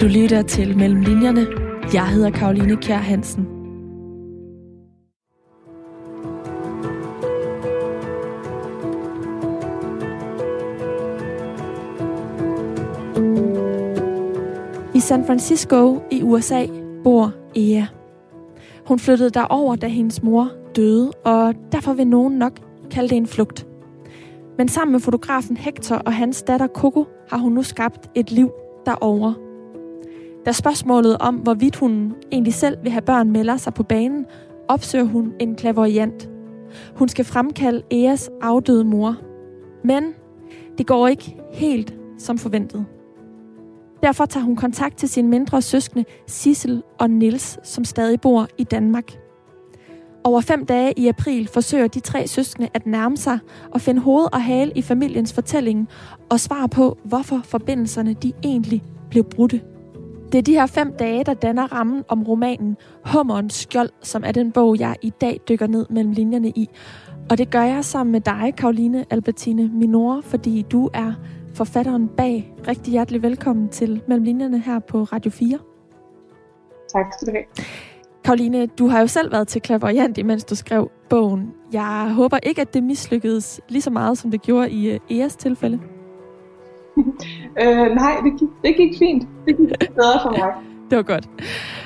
Du lytter til Mellem Linjerne. Jeg hedder Karoline Kjær Hansen. I San Francisco i USA bor Ea. Hun flyttede derover, da hendes mor døde, og derfor vil nogen nok kalde det en flugt. Men sammen med fotografen Hector og hans datter Coco har hun nu skabt et liv derovre. Da spørgsmålet om, hvorvidt hun egentlig selv vil have børn, melder sig på banen, opsøger hun en klavoyant. Hun skal fremkalde Eas afdøde mor. Men det går ikke helt som forventet. Derfor tager hun kontakt til sine mindre søskende Sissel og Nils, som stadig bor i Danmark. Over fem dage i april forsøger de tre søskende at nærme sig og finde hoved og hale i familiens fortælling og svare på, hvorfor forbindelserne de egentlig blev brudte. Det er de her fem dage, der danner rammen om romanen Hummerens Skjold, som er den bog, jeg i dag dykker ned mellem linjerne i. Og det gør jeg sammen med dig, Karoline Albertine Minor, fordi du er forfatteren bag. Rigtig hjertelig velkommen til Mellem Linjerne her på Radio 4. Tak skal du have. Karoline, du har jo selv været til klaverjant, imens du skrev bogen. Jeg håber ikke, at det mislykkedes lige så meget, som det gjorde i uh, Eas tilfælde. øh, nej, det gik, det gik fint. Det gik bedre for mig. det var godt.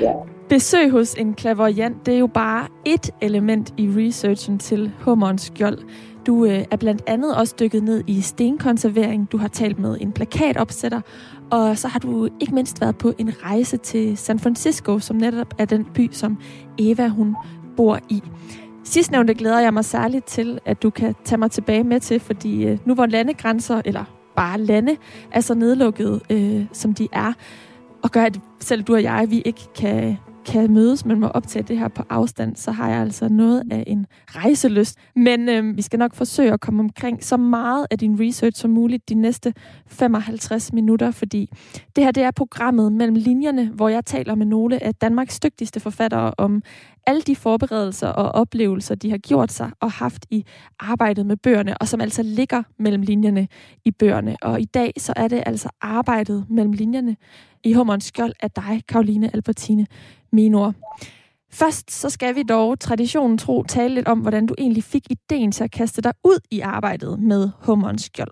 Ja. Besøg hos en klaverjant, det er jo bare et element i researchen til Hummerens Skjold. Du øh, er blandt andet også dykket ned i stenkonservering. Du har talt med en plakatopsætter, og så har du ikke mindst været på en rejse til San Francisco, som netop er den by, som Eva hun bor i. Sidstnævnte glæder jeg mig særligt til, at du kan tage mig tilbage med til, fordi øh, nu hvor landegrænser, eller bare lande, er så nedlukket, øh, som de er, og gør, at selv du og jeg, vi ikke kan kan mødes, men må optage det her på afstand, så har jeg altså noget af en rejseløst. Men øh, vi skal nok forsøge at komme omkring så meget af din research som muligt de næste 55 minutter, fordi det her det er programmet mellem linjerne, hvor jeg taler med nogle af Danmarks dygtigste forfattere om alle de forberedelser og oplevelser, de har gjort sig og haft i arbejdet med bøgerne, og som altså ligger mellem linjerne i bøgerne. Og i dag så er det altså arbejdet mellem linjerne i Hummerens Skjold af dig, Karoline Albertine Minor. Først så skal vi dog traditionen tro tale lidt om, hvordan du egentlig fik ideen til at kaste dig ud i arbejdet med Hummerens Skjold.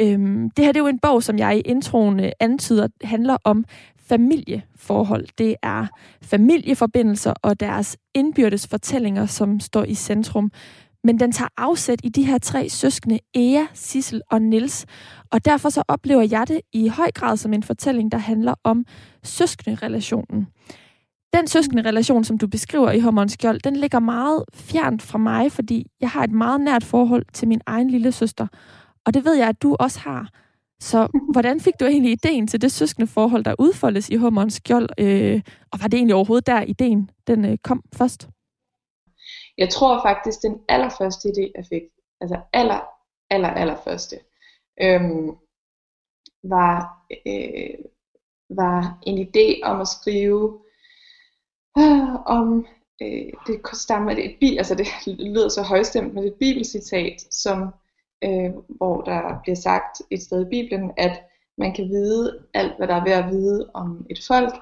Øhm, det her det er jo en bog, som jeg i introen øh, antyder, handler om familieforhold. Det er familieforbindelser og deres indbyrdes fortællinger, som står i centrum. Men den tager afsæt i de her tre søskende, Ea, Sissel og Nils. Og derfor så oplever jeg det i høj grad som en fortælling, der handler om søskende relationen. Den søskende relation, som du beskriver i Hummerens Skjold, den ligger meget fjernt fra mig, fordi jeg har et meget nært forhold til min egen lille søster. Og det ved jeg, at du også har. Så hvordan fik du egentlig ideen til det søskende forhold, der udfoldes i Hummerens Skjold? Øh, og var det egentlig overhovedet der, ideen den øh, kom først? Jeg tror faktisk, den allerførste idé, jeg fik, altså aller, aller, allerførste, øhm, var, øh, var en idé om at skrive øh, om, øh, det stammer det et bil, altså det lyder så højstemt, men det er et bibelcitat, som, øh, hvor der bliver sagt et sted i Bibelen, at man kan vide alt, hvad der er ved at vide om et folk,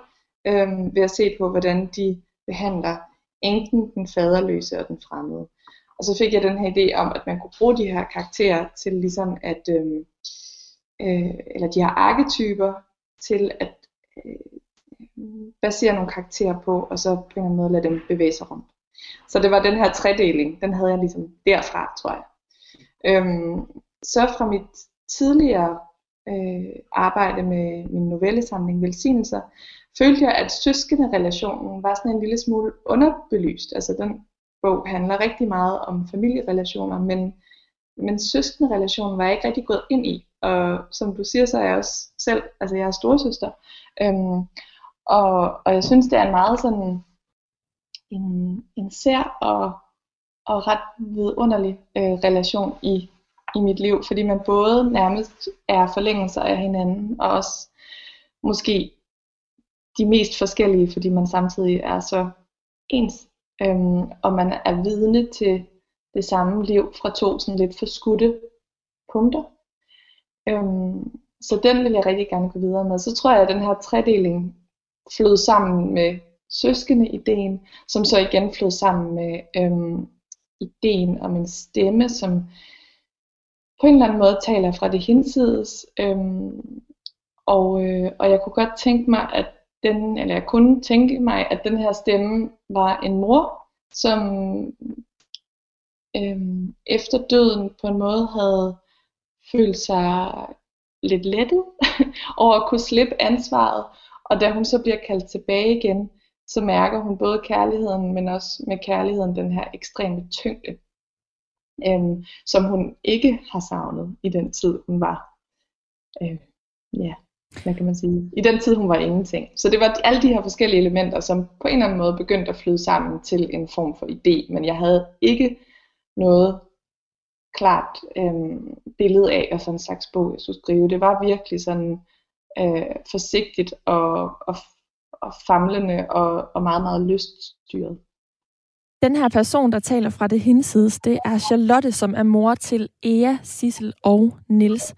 øh, ved at se på, hvordan de behandler enken, den faderløse og den fremmede. Og så fik jeg den her idé om, at man kunne bruge de her karakterer til ligesom at, øh, øh, eller de her arketyper, til at øh, basere nogle karakterer på, og så på en eller anden måde lade dem bevæge sig rundt. Så det var den her tredeling, den havde jeg ligesom derfra, tror jeg. Øhm, så fra mit tidligere øh, arbejde med min novellesamling Velsignelser, følte jeg, at søskende relationen var sådan en lille smule underbelyst. Altså den bog handler rigtig meget om familierelationer, men, men søskende relationen var jeg ikke rigtig gået ind i. Og som du siger, så er jeg også selv, altså jeg er storesøster. Øhm, og, og jeg synes, det er en meget sådan en, en sær og, og ret vidunderlig øh, relation i, i mit liv, fordi man både nærmest er forlængelser af hinanden, og også måske de mest forskellige, fordi man samtidig er så ens, øhm, og man er vidne til det samme liv fra to sådan lidt forskudte punkter. Øhm, så den vil jeg rigtig gerne gå videre med. Så tror jeg, at den her tredeling flød sammen med søskende-ideen, som så igen flød sammen med øhm, ideen om en stemme, som på en eller anden måde taler fra det hinsides. Øhm, og, øh, og jeg kunne godt tænke mig, at den, eller jeg kunne tænke mig, at den her stemme var en mor, som øhm, efter døden på en måde havde følt sig lidt lettet over at kunne slippe ansvaret. Og da hun så bliver kaldt tilbage igen, så mærker hun både kærligheden, men også med kærligheden den her ekstreme tyngde, øhm, som hun ikke har savnet i den tid, hun var. Øh, ja, hvad kan man sige? I den tid, hun var ingenting. Så det var alle de her forskellige elementer, som på en eller anden måde begyndte at flyde sammen til en form for idé, men jeg havde ikke noget klart øh, billede af, hvad for en slags bog jeg skulle skrive. Det var virkelig sådan øh, forsigtigt og, og, og famlende og, og meget, meget lyststyret. Den her person, der taler fra det hinsides, det er Charlotte, som er mor til Ea, Sissel og Nils.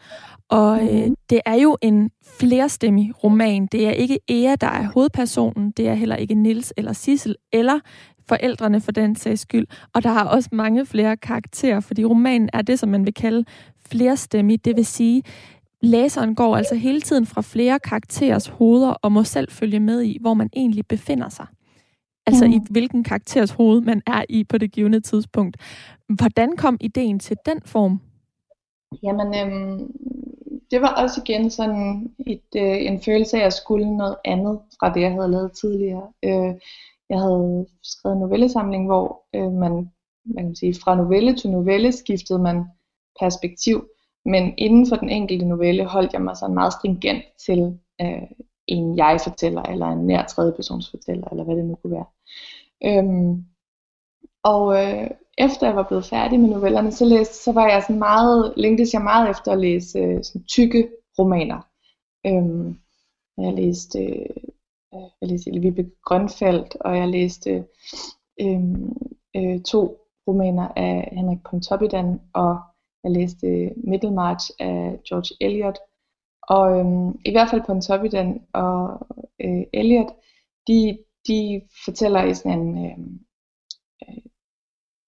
Og øh, mhm. det er jo en flerstemmig roman. Det er ikke Ea, der er hovedpersonen. Det er heller ikke Nils eller Sissel eller forældrene for den sags skyld. Og der er også mange flere karakterer, fordi romanen er det, som man vil kalde flerstemmig. Det vil sige, læseren går altså hele tiden fra flere karakterers hoveder og må selv følge med i, hvor man egentlig befinder sig. Altså mm. i hvilken karakters hoved man er i på det givende tidspunkt. Hvordan kom ideen til den form? Jamen, øhm, det var også igen sådan et, øh, en følelse af at skulle noget andet fra det, jeg havde lavet tidligere. Øh, jeg havde skrevet en novellesamling, hvor øh, man, man kan sige, fra novelle til novelle skiftede man perspektiv, men inden for den enkelte novelle holdt jeg mig sådan meget stringent til øh, en jeg-fortæller, eller en nær tredjepersonsfortæller, eller hvad det nu kunne være. Øhm, og øh, efter jeg var blevet færdig med novellerne, så, læste, så var jeg sådan meget, længtes jeg meget efter at læse øh, sådan tykke romaner. Øhm, jeg læste, øh, jeg læste Vibeke Grønfeldt, og jeg læste øh, øh, to romaner af Henrik Pontoppidan, og jeg læste øh, Middlemarch af George Eliot. Og øhm, i hvert fald på en top i den, og øh, Eliot, de, de fortæller i sådan en, øhm, øh,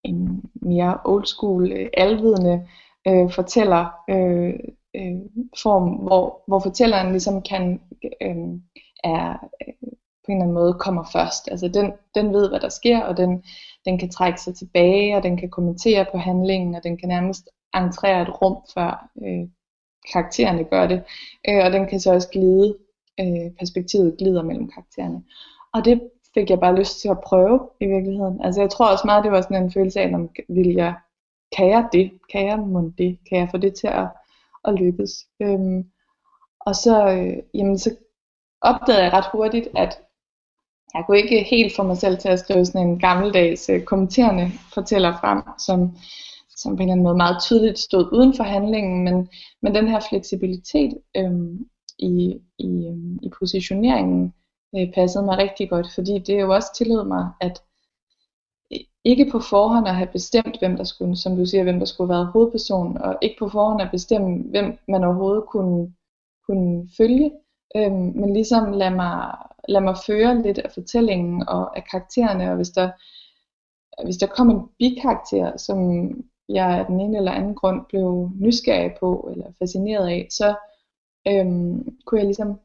en mere old school, øh, alvidende øh, fortæller øh, øh, form, hvor, hvor fortælleren ligesom kan øh, er øh, på en eller anden måde kommer først. Altså den, den ved, hvad der sker, og den, den kan trække sig tilbage, og den kan kommentere på handlingen, og den kan nærmest entrere et rum, før øh, karaktererne gør det. Øh, og den kan så også glide, øh, perspektivet glider mellem karaktererne. Og det fik jeg bare lyst til at prøve i virkeligheden. Altså jeg tror også meget, det var sådan en følelse af, om vil jeg, kan jeg det? Kan jeg mon det? Kan jeg få det til at, at lykkes? Øhm, og så, øh, jamen, så opdagede jeg ret hurtigt, at jeg kunne ikke helt få mig selv til at skrive sådan en gammeldags øh, kommenterende fortæller frem, som, som på en eller anden måde meget tydeligt stod uden for handlingen, men, men den her fleksibilitet øhm, i, i, øhm, i positioneringen øh, passede mig rigtig godt, fordi det jo også tillod mig, at ikke på forhånd at have bestemt, hvem der skulle, som du siger, hvem der skulle være hovedpersonen, og ikke på forhånd at bestemme, hvem man overhovedet kunne, kunne følge, øhm, men ligesom lad mig, lad mig føre lidt af fortællingen og af karaktererne, og hvis der, hvis der kom en bikarakter, som jeg af den ene eller anden grund blev nysgerrig på, eller fascineret af, så øhm, kunne jeg ligesom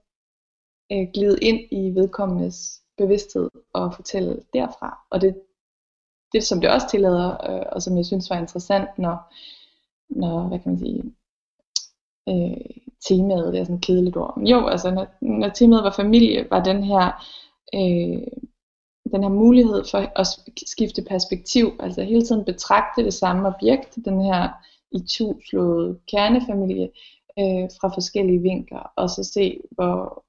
øh, glide ind i vedkommendes bevidsthed og fortælle derfra. Og det, det som det også tillader, øh, og som jeg synes var interessant, når, når hvad kan man sige, øh, temaet, det er sådan et kedeligt ord. Jo, altså når, når temaet var familie, var den her, øh, den her mulighed for at skifte perspektiv, altså hele tiden betragte det samme objekt, den her i to kernefamilie, øh, fra forskellige vinkler, og så se, hvor,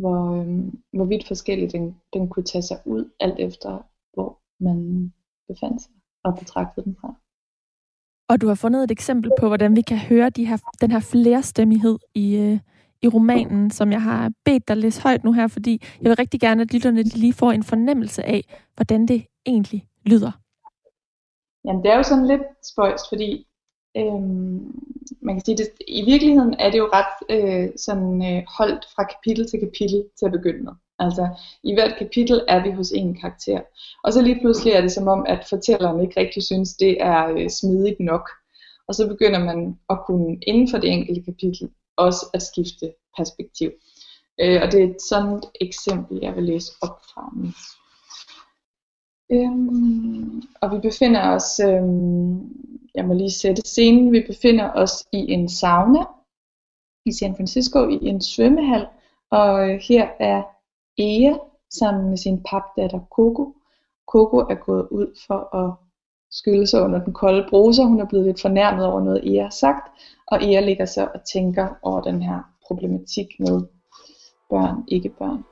hvor, øh, hvor vidt forskelligt den, den kunne tage sig ud, alt efter hvor man befandt sig og betragtede den fra. Og du har fundet et eksempel på, hvordan vi kan høre de her, den her flerstemmighed i, øh, i romanen, som jeg har bedt dig læse højt nu her, fordi jeg vil rigtig gerne, at lytterne de lige får en fornemmelse af, hvordan det egentlig lyder. Jamen, det er jo sådan lidt spøjst, fordi øhm, man kan sige, det, i virkeligheden er det jo ret øh, sådan øh, holdt fra kapitel til kapitel til at begynde med. Altså i hvert kapitel er vi hos en karakter. Og så lige pludselig er det som om, at fortælleren ikke rigtig synes, det er øh, smidigt nok. Og så begynder man at kunne inden for det enkelte kapitel også at skifte perspektiv. Øh, og det er et sådan et eksempel, jeg vil læse op fra nu. Øhm, og vi befinder os, øhm, jeg må lige sætte scenen, vi befinder os i en sauna i San Francisco i en svømmehal, og øh, her er Ea sammen med sin papdatter Coco. Coco er gået ud for at skylde sig under den kolde bruser. Hun er blevet lidt fornærmet over noget, Ea har sagt. Og Ea ligger så og tænker over den her problematik med børn, ikke børn.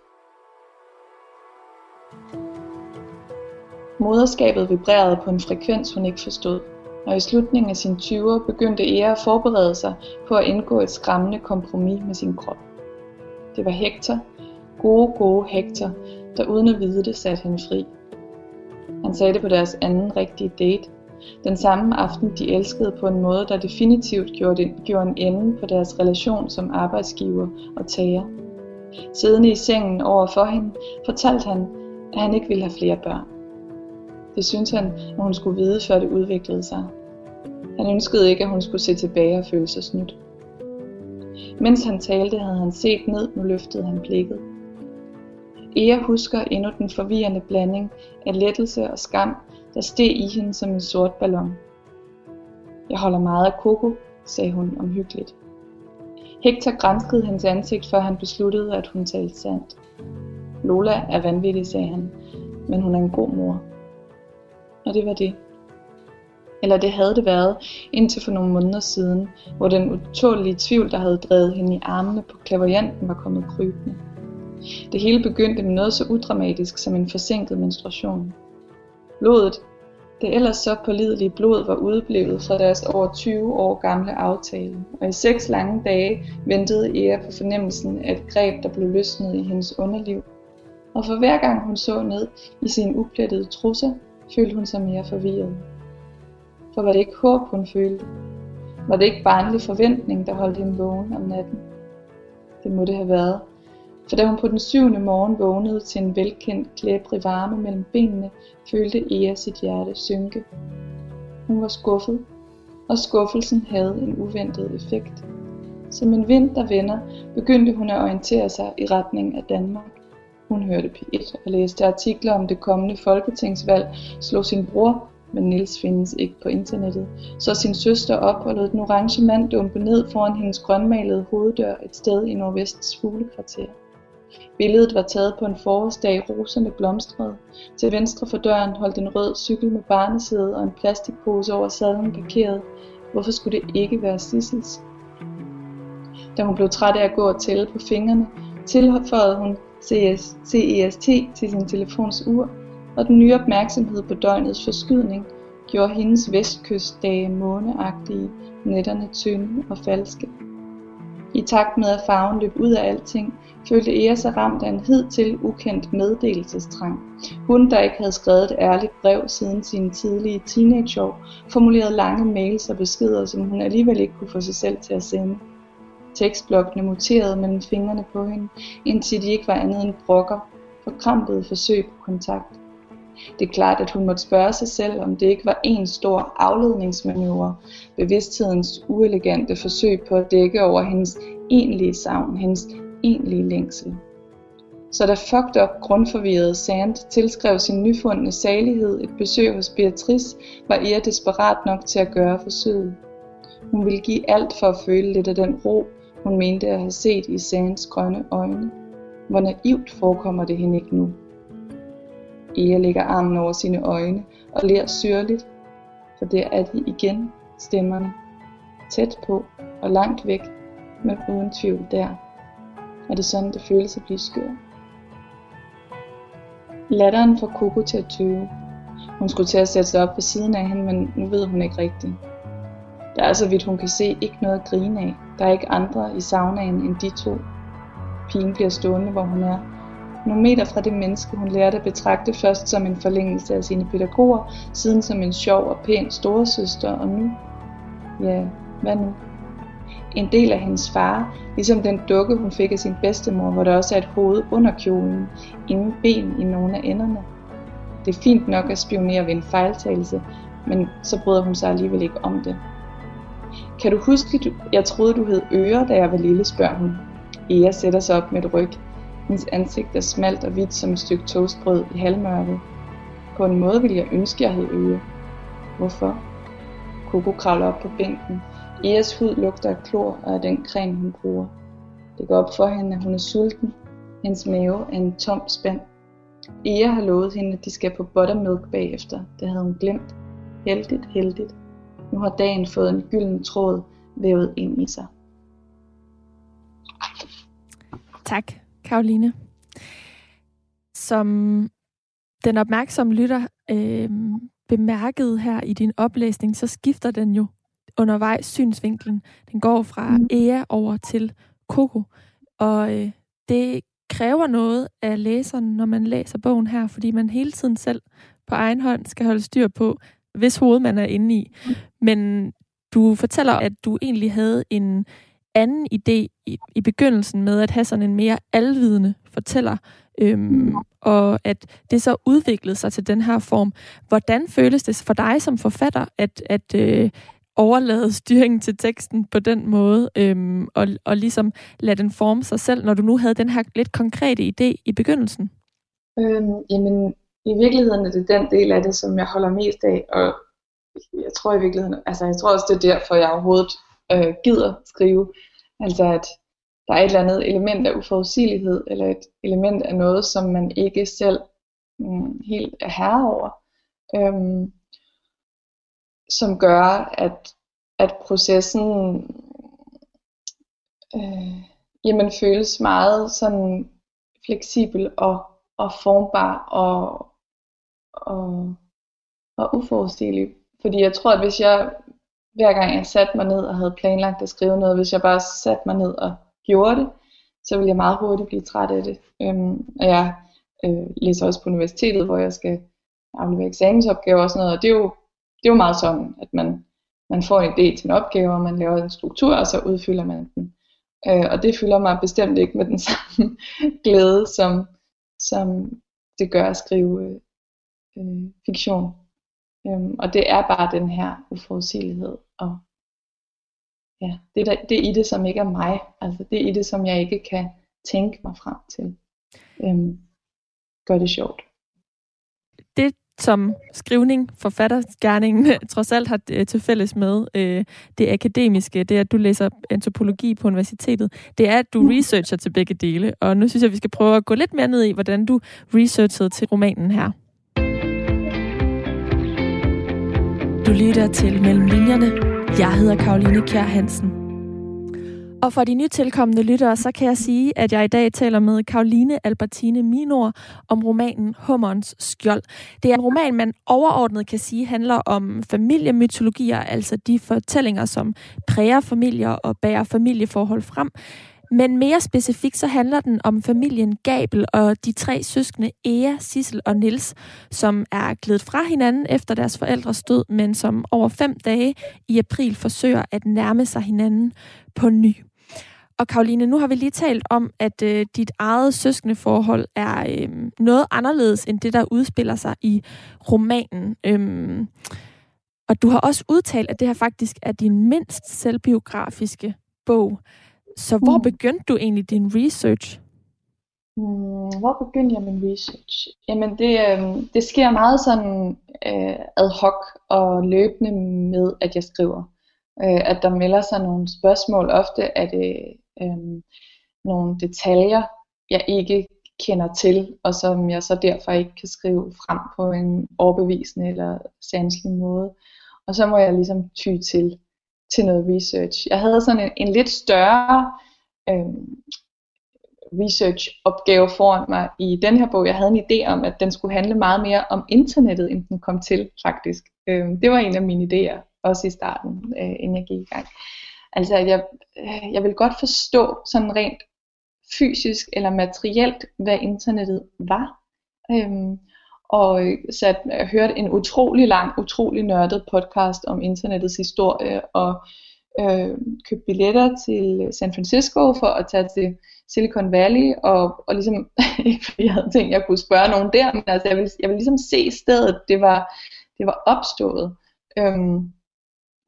Moderskabet vibrerede på en frekvens, hun ikke forstod, og i slutningen af sine 20'er begyndte Ea at forberede sig på at indgå et skræmmende kompromis med sin krop. Det var Hector, gode, gode Hector, der uden at vide det satte hende fri. Han sagde det på deres anden rigtige date, den samme aften de elskede på en måde, der definitivt gjorde, det, gjorde en ende på deres relation som arbejdsgiver og tager. Siddende i sengen over for hende, fortalte han, at han ikke ville have flere børn. Det syntes han, at hun skulle vide, før det udviklede sig. Han ønskede ikke, at hun skulle se tilbage og føle sig snydt. Mens han talte, havde han set ned, nu løftede han blikket. Ea husker endnu den forvirrende blanding af lettelse og skam, der steg i hende som en sort ballon. Jeg holder meget af Coco, sagde hun omhyggeligt. Hector grænskede hendes ansigt, før han besluttede, at hun talte sandt. Lola er vanvittig, sagde han, men hun er en god mor. Og det var det. Eller det havde det været, indtil for nogle måneder siden, hvor den utålige tvivl, der havde drevet hende i armene på klaverjanten, var kommet krybende. Det hele begyndte med noget så udramatisk som en forsinket menstruation. Blodet, det ellers så pålidelige blod, var udeblevet fra deres over 20 år gamle aftale, og i seks lange dage ventede Ea på fornemmelsen af et greb, der blev løsnet i hendes underliv. Og for hver gang hun så ned i sine uplettede trusser, følte hun sig mere forvirret. For var det ikke håb, hun følte? Var det ikke barnlig forventning, der holdt hende vågen om natten? Det må det have været, for da hun på den syvende morgen vågnede til en velkendt klæbrig varme mellem benene, følte Ea sit hjerte synke. Hun var skuffet, og skuffelsen havde en uventet effekt. Som en vind, der vender, begyndte hun at orientere sig i retning af Danmark. Hun hørte P1 og læste artikler om det kommende folketingsvalg, slog sin bror, men Nils findes ikke på internettet, så sin søster op og lod den orange mand dumpe ned foran hendes grønmalede hoveddør et sted i Nordvests fuglekvarter. Billedet var taget på en forårsdag, roserne blomstrede. Til venstre for døren holdt en rød cykel med barnesæde og en plastikpose over sadlen parkeret. Hvorfor skulle det ikke være Sissels? Da hun blev træt af at gå og tælle på fingrene, tilføjede hun CS, CEST til sin telefons ur, og den nye opmærksomhed på døgnets forskydning gjorde hendes vestkystdage måneagtige, nætterne tynde og falske. I takt med at farven løb ud af alting, følte Ea sig ramt af en hidtil ukendt meddelelsestrang. Hun, der ikke havde skrevet et ærligt brev siden sine tidlige teenageår, formulerede lange mails og beskeder, som hun alligevel ikke kunne få sig selv til at sende. Tekstblokkene muterede mellem fingrene på hende, indtil de ikke var andet end brokker, forkrampede forsøg på kontakt. Det er klart, at hun måtte spørge sig selv, om det ikke var en stor afledningsmanøvre, bevidsthedens uelegante forsøg på at dække over hendes egentlige savn, hendes egentlige længsel. Så da fucked up grundforvirret Sand tilskrev sin nyfundne salighed et besøg hos Beatrice, var Ea desperat nok til at gøre forsøget. Hun ville give alt for at føle lidt af den ro, hun mente at have set i Sands grønne øjne. Hvor naivt forekommer det hende ikke nu. Ea lægger armen over sine øjne og ler syrligt, for der er de igen stemmerne. Tæt på og langt væk, men uden tvivl der. Er det sådan, det føles at blive skør? Latteren får Coco til at tøve. Hun skulle til at sætte sig op ved siden af hende, men nu ved hun ikke rigtigt. Der er så vidt hun kan se ikke noget at grine af. Der er ikke andre i saunaen end de to. Pigen bliver stående, hvor hun er. Nogle meter fra det menneske, hun lærte at betragte først som en forlængelse af sine pædagoger, siden som en sjov og pæn storesøster, og nu Ja, hvad nu? En del af hendes far, ligesom den dukke, hun fik af sin bedstemor, hvor der også er et hoved under kjolen, ingen ben i nogle af enderne. Det er fint nok at spionere ved en fejltagelse, men så bryder hun sig alligevel ikke om det. Kan du huske, du, jeg troede du hed Øre, da jeg var lille, spørger hun. Ea sætter sig op med et ryg. Hendes ansigt er smalt og hvidt som et stykke toastbrød i halvmørket. På en måde ville jeg ønske, jeg havde øje. Hvorfor? Coco kravler op på bænken. Eas hud lugter af klor og af den creme, hun bruger. Det går op for hende, at hun er sulten. Hendes mave er en tom spand. Ea har lovet hende, at de skal på buttermilk bagefter. Det havde hun glemt. Heldigt, heldigt. Nu har dagen fået en gylden tråd vævet ind i sig. Tak, Karoline. Som den opmærksomme lytter øh, bemærkede her i din oplæsning, så skifter den jo undervejs synsvinklen. Den går fra mm. Ea over til Coco. Og øh, det kræver noget af læseren, når man læser bogen her, fordi man hele tiden selv på egen hånd skal holde styr på, hvis hoved man er inde i. Men du fortæller, at du egentlig havde en anden idé i, i begyndelsen med at have sådan en mere alvidende fortæller, øhm, og at det så udviklede sig til den her form. Hvordan føles det for dig som forfatter, at, at øh, overlade styringen til teksten på den måde, øhm, og, og ligesom lade den forme sig selv, når du nu havde den her lidt konkrete idé i begyndelsen? Øhm, jamen, i virkeligheden er det den del af det, som jeg holder mest af, og jeg tror i virkeligheden, altså jeg tror også, det er derfor, jeg overhovedet øh, gider skrive. Altså at der er et eller andet element af uforudsigelighed, eller et element af noget, som man ikke selv mm, helt er herre over. Øhm, som gør, at, at processen øh, jamen, føles meget sådan fleksibel og, og formbar og, og, og uforudsigelig. Fordi jeg tror, at hvis jeg hver gang jeg satte mig ned og havde planlagt at skrive noget, hvis jeg bare satte mig ned og gjorde det, så ville jeg meget hurtigt blive træt af det. Øhm, og jeg øh, læser også på universitetet, hvor jeg skal aflevere eksamensopgaver og sådan noget, og det er jo, det er jo meget sådan, at man, man får en idé til en opgave, og man laver en struktur, og så udfylder man den. Øh, og det fylder mig bestemt ikke med den samme glæde, som, som det gør at skrive øh, øh fiktion. Øhm, og det er bare den her uforudsigelighed. Og ja, det, der, det er i det, som ikke er mig. Altså det er i det, som jeg ikke kan tænke mig frem til. Øhm, gør det sjovt. Det, som skrivning, forfattergærningen trods alt har øh, til fælles med øh, det akademiske, det er, at du læser antropologi på universitetet, det er, at du mm. researcher til begge dele. Og nu synes jeg, vi skal prøve at gå lidt mere ned i, hvordan du researchede til romanen her. Du lytter til Mellem Linjerne. Jeg hedder Karoline Kjær Hansen. Og for de nytilkommende lyttere, så kan jeg sige, at jeg i dag taler med Karoline Albertine Minor om romanen Hummerens Skjold. Det er en roman, man overordnet kan sige handler om familiemytologier, altså de fortællinger, som præger familier og bærer familieforhold frem. Men mere specifikt så handler den om familien Gabel og de tre søskende Ea, Sissel og Nils, som er glædet fra hinanden efter deres forældres død, men som over fem dage i april forsøger at nærme sig hinanden på ny. Og Karoline, nu har vi lige talt om, at øh, dit eget søskendeforhold er øh, noget anderledes end det, der udspiller sig i romanen. Øhm, og du har også udtalt, at det her faktisk er din mindst selvbiografiske bog. Så hvor mm. begyndte du egentlig din research? Mm, hvor begyndte jeg min research? Jamen det, øh, det sker meget sådan øh, ad hoc og løbende med, at jeg skriver. Øh, at der melder sig nogle spørgsmål. Ofte er det øh, nogle detaljer, jeg ikke kender til, og som jeg så derfor ikke kan skrive frem på en overbevisende eller sanselig måde. Og så må jeg ligesom ty til til noget research. Jeg havde sådan en, en lidt større øh, research-opgave foran mig i den her bog. Jeg havde en idé om, at den skulle handle meget mere om internettet, end den kom til faktisk. Øh, det var en af mine idéer, også i starten, øh, inden jeg gik i gang. Altså, at jeg, øh, jeg vil godt forstå sådan rent fysisk eller materielt, hvad internettet var. Øhm, og øh, sat, øh, hørt hørte en utrolig lang, utrolig nørdet podcast om internettets historie, og øh, købte billetter til San Francisco for at tage til Silicon Valley, og, og ligesom, ikke fordi jeg havde tænkt, at jeg kunne spørge nogen der, men altså, jeg ville, jeg ville ligesom se stedet, det var, det var opstået. Øhm,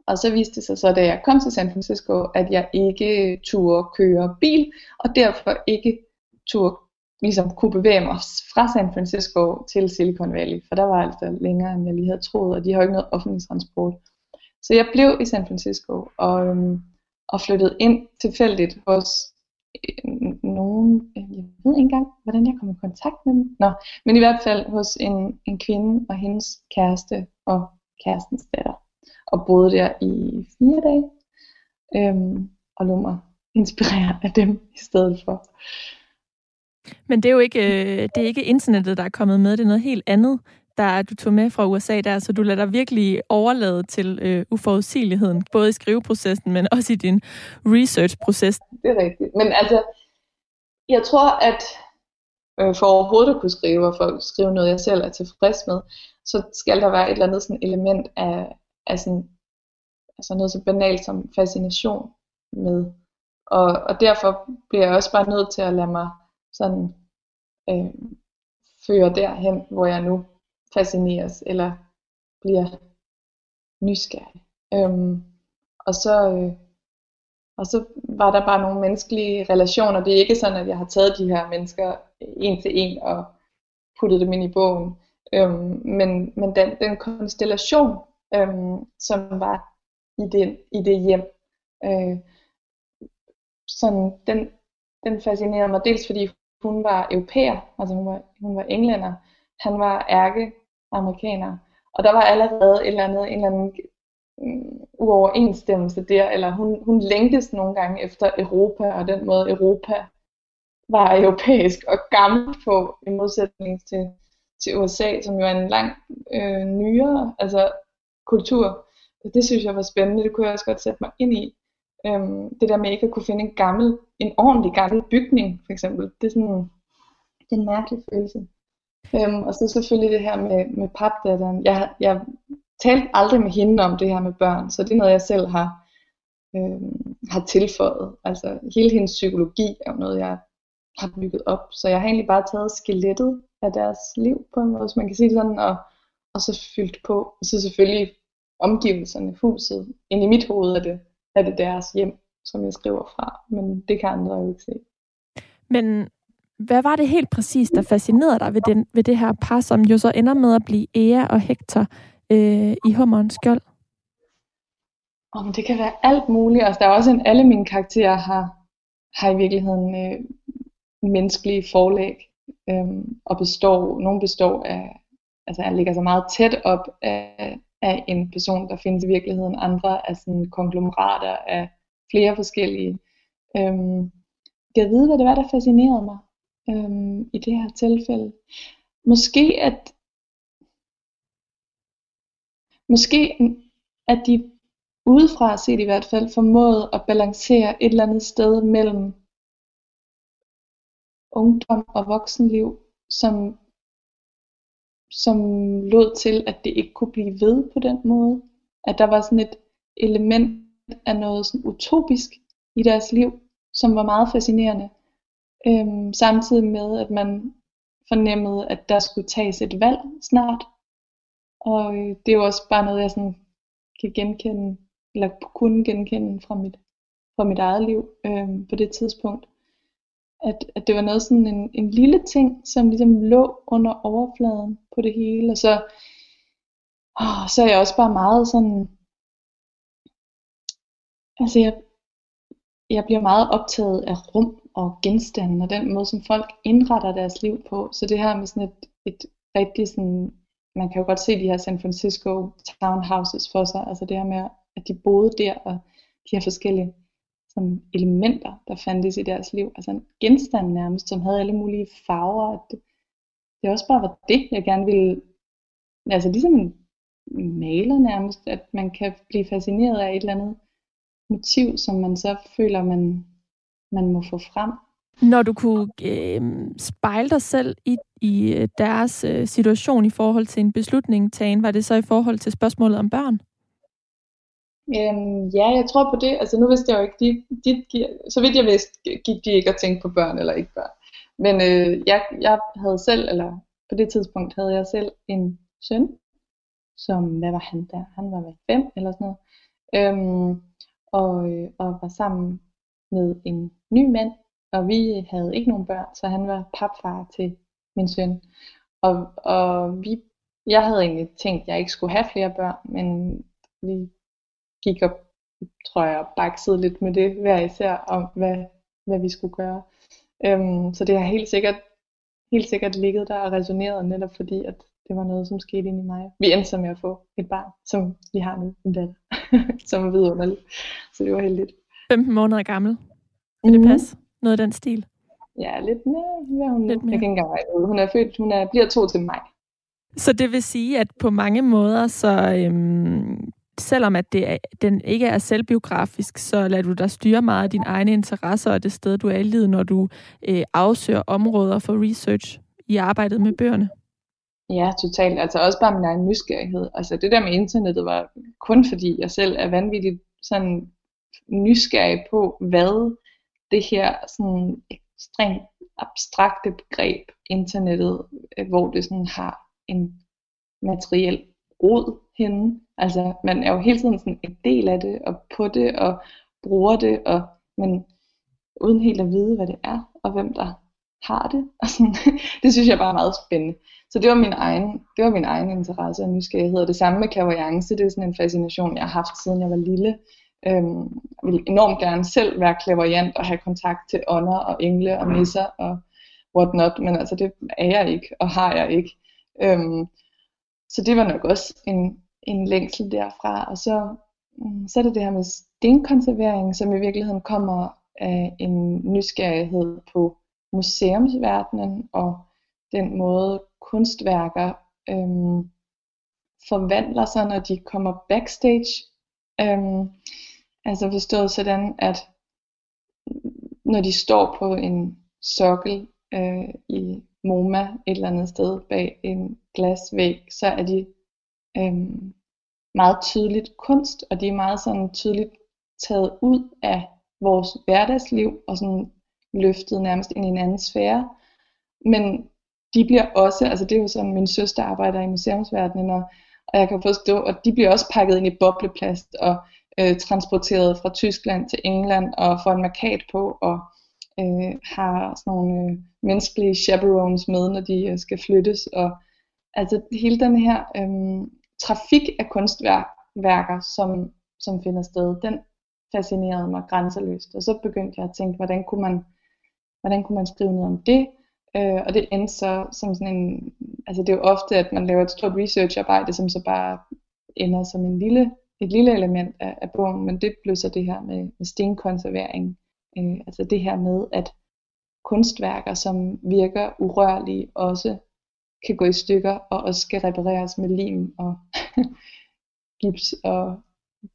og så viste det sig så, da jeg kom til San Francisco, at jeg ikke turde køre bil, og derfor ikke turde ligesom kunne bevæge mig fra San Francisco til Silicon Valley, for der var altså længere, end jeg lige havde troet, og de har jo ikke noget offentlig transport. Så jeg blev i San Francisco og, øhm, og flyttede ind tilfældigt hos øh, nogen, øh, jeg ved ikke engang, hvordan jeg kom i kontakt med dem. Nå, men i hvert fald hos en, en kvinde og hendes kæreste og kærestens datter. Og boede der i fire dage. Øhm, og lå mig inspirere af dem i stedet for. Men det er jo ikke, øh, det er ikke internettet, der er kommet med. Det er noget helt andet, der du tog med fra USA der, så du lader dig virkelig overlade til øh, uforudsigeligheden, både i skriveprocessen, men også i din research-proces. Det er rigtigt. Men altså, jeg tror, at øh, for overhovedet at kunne skrive, og for at skrive noget, jeg selv er tilfreds med, så skal der være et eller andet sådan element af, af sådan, altså noget så banalt som fascination med. Og, og derfor bliver jeg også bare nødt til at lade mig sådan øh, fører derhen, hvor jeg nu fascineres eller bliver nysgerrig. Øhm, og så øh, og så var der bare nogle menneskelige relationer. Det er ikke sådan, at jeg har taget de her mennesker en til en og puttet dem ind i bogen. Øhm, men men den, den konstellation, øhm, som var i det, i det hjem, øh, sådan, den, den fascinerede mig dels fordi hun var europæer, altså hun var, hun var englænder, han var ærke amerikaner, og der var allerede et eller andet, en eller anden mm, uoverensstemmelse der, eller hun, hun længtes nogle gange efter Europa, og den måde Europa var europæisk og gammel på, i modsætning til, til USA, som jo er en lang øh, nyere altså, kultur. Det synes jeg var spændende, det kunne jeg også godt sætte mig ind i. Øhm, det der med ikke at kunne finde en gammel, en ordentlig gammel bygning, for eksempel, det er sådan, det er en mærkelig følelse. Øhm, og så selvfølgelig det her med, med papdatteren. Jeg, jeg talte aldrig med hende om det her med børn, så det er noget, jeg selv har, øhm, har tilføjet. Altså hele hendes psykologi er jo noget, jeg har bygget op. Så jeg har egentlig bare taget skelettet af deres liv på en måde, hvis man kan sige det sådan, og, og så fyldt på. Og så selvfølgelig omgivelserne, huset. Ind i mit hoved er det, er det deres hjem, som jeg skriver fra. Men det kan andre jo ikke se. Men hvad var det helt præcis, der fascinerede dig ved, den, ved det her par, som jo så ender med at blive Ea og Hector øh, i Hummerens skjold? Om det kan være alt muligt. Altså, der er også en, alle mine karakterer har, har i virkeligheden øh, menneskelige forlæg øh, og består, nogle består af, altså jeg ligger så meget tæt op af, af en person, der findes i virkeligheden. Andre er sådan konglomerater af flere forskellige. Øh, jeg ved, hvad det var, der fascinerede mig øhm, i det her tilfælde. Måske at måske at de udefra set i hvert fald formåede at balancere et eller andet sted mellem ungdom og voksenliv, som, som lod til, at det ikke kunne blive ved på den måde. At der var sådan et element af noget sådan utopisk i deres liv, som var meget fascinerende. Øhm, samtidig med, at man fornemmede, at der skulle tages et valg snart. Og øh, det er jo også bare noget, jeg sådan kan genkende, eller kunne genkende fra mit, fra mit eget liv øhm, på det tidspunkt. At, at det var noget sådan en, en lille ting, som ligesom lå under overfladen på det hele. Og så, åh, så er jeg også bare meget sådan, altså jeg, jeg bliver meget optaget af rum og genstande og den måde, som folk indretter deres liv på. Så det her med sådan et, et rigtig sådan, man kan jo godt se de her San Francisco townhouses for sig, altså det her med, at de boede der, og de her forskellige sådan elementer, der fandtes i deres liv, altså en genstand nærmest, som havde alle mulige farver, at det, det også bare var det, jeg gerne ville, altså ligesom en maler nærmest, at man kan blive fascineret af et eller andet motiv, som man så føler, man man må få frem. Når du kunne øh, spejle dig selv i, i øh, deres øh, situation i forhold til en beslutning var det så i forhold til spørgsmålet om børn? Øhm, ja, jeg tror på det. Altså nu vidste jeg jo ikke, de, de, de, så vidt jeg vidste, gik de ikke at tænke på børn eller ikke børn. Men øh, jeg, jeg havde selv, eller på det tidspunkt havde jeg selv en søn, som, hvad var han der? Han var vel fem eller sådan noget. Øhm, og, øh, og var sammen med en ny mand, og vi havde ikke nogen børn, så han var papfar til min søn. Og, og vi, jeg havde egentlig tænkt, at jeg ikke skulle have flere børn, men vi gik op, tror jeg, baksede lidt med det hver især, om hvad, hvad vi skulle gøre. Øhm, så det har helt sikkert, helt sikkert ligget der og resoneret netop fordi, at det var noget, som skete ind i mig. Vi endte så med at få et barn, som vi har nu, en datter, som er vidunderlig. Så det var heldigt. 15 måneder gammel. Vil det mm. passe? Noget af den stil? Ja, lidt mere. Ja, hun, lidt mere. Jeg kan ikke engang Hun er født, hun er, bliver to til mig. Så det vil sige, at på mange måder, så øhm, selvom at det er, den ikke er selvbiografisk, så lader du dig styre meget af dine egne interesser og det sted, du er i livet, når du øh, afsøger områder for research i arbejdet med bøgerne. Ja, totalt. Altså også bare min egen nysgerrighed. Altså det der med internettet var kun fordi jeg selv er vanvittigt sådan nysgerrig på, hvad det her sådan ekstremt abstrakte begreb internettet, øh, hvor det sådan har en materiel rod henne. Altså man er jo hele tiden sådan en del af det og på det og bruger det, og, men uden helt at vide, hvad det er og hvem der har det. Og sådan, det synes jeg bare er meget spændende. Så det var min egen, det var min egen interesse og nysgerrighed. Og det samme med clairvoyance, det er sådan en fascination, jeg har haft siden jeg var lille. Øhm, jeg vil enormt gerne selv være clairvoyant og have kontakt til ånder og engle og nisser og whatnot, men altså det er jeg ikke, og har jeg ikke. Øhm, så det var nok også en, en længsel derfra. Og så, mm, så er det det her med stenkonservering, som i virkeligheden kommer af en nysgerrighed på museumsverdenen og den måde kunstværker øhm, forvandler sig, når de kommer backstage. Øhm, altså forstået sådan, at når de står på en sokkel øh, i MoMA et eller andet sted bag en glasvæg, så er de øhm, meget tydeligt kunst, og de er meget sådan tydeligt taget ud af vores hverdagsliv og sådan løftet nærmest ind i en anden sfære. Men de bliver også, altså det er jo sådan, min søster arbejder i museumsverdenen, og, og jeg kan forstå, at de bliver også pakket ind i bobleplast og øh, transporteret fra Tyskland til England og får en markat på og øh, har sådan nogle øh, menneskelige chaperones med, når de øh, skal flyttes. Og altså hele den her øh, trafik af kunstværker, som, som finder sted, den fascinerede mig grænseløst. Og så begyndte jeg at tænke, hvordan kunne man, hvordan kunne man skrive noget om det? Øh, og det endte så som sådan en, altså det er jo ofte, at man laver et stort researcharbejde, som så bare ender som en lille, et lille element af, af bogen, men det blev så det her med, med stenkonservering. Øh, altså det her med, at kunstværker, som virker urørlige, også kan gå i stykker, og også skal repareres med lim og gips og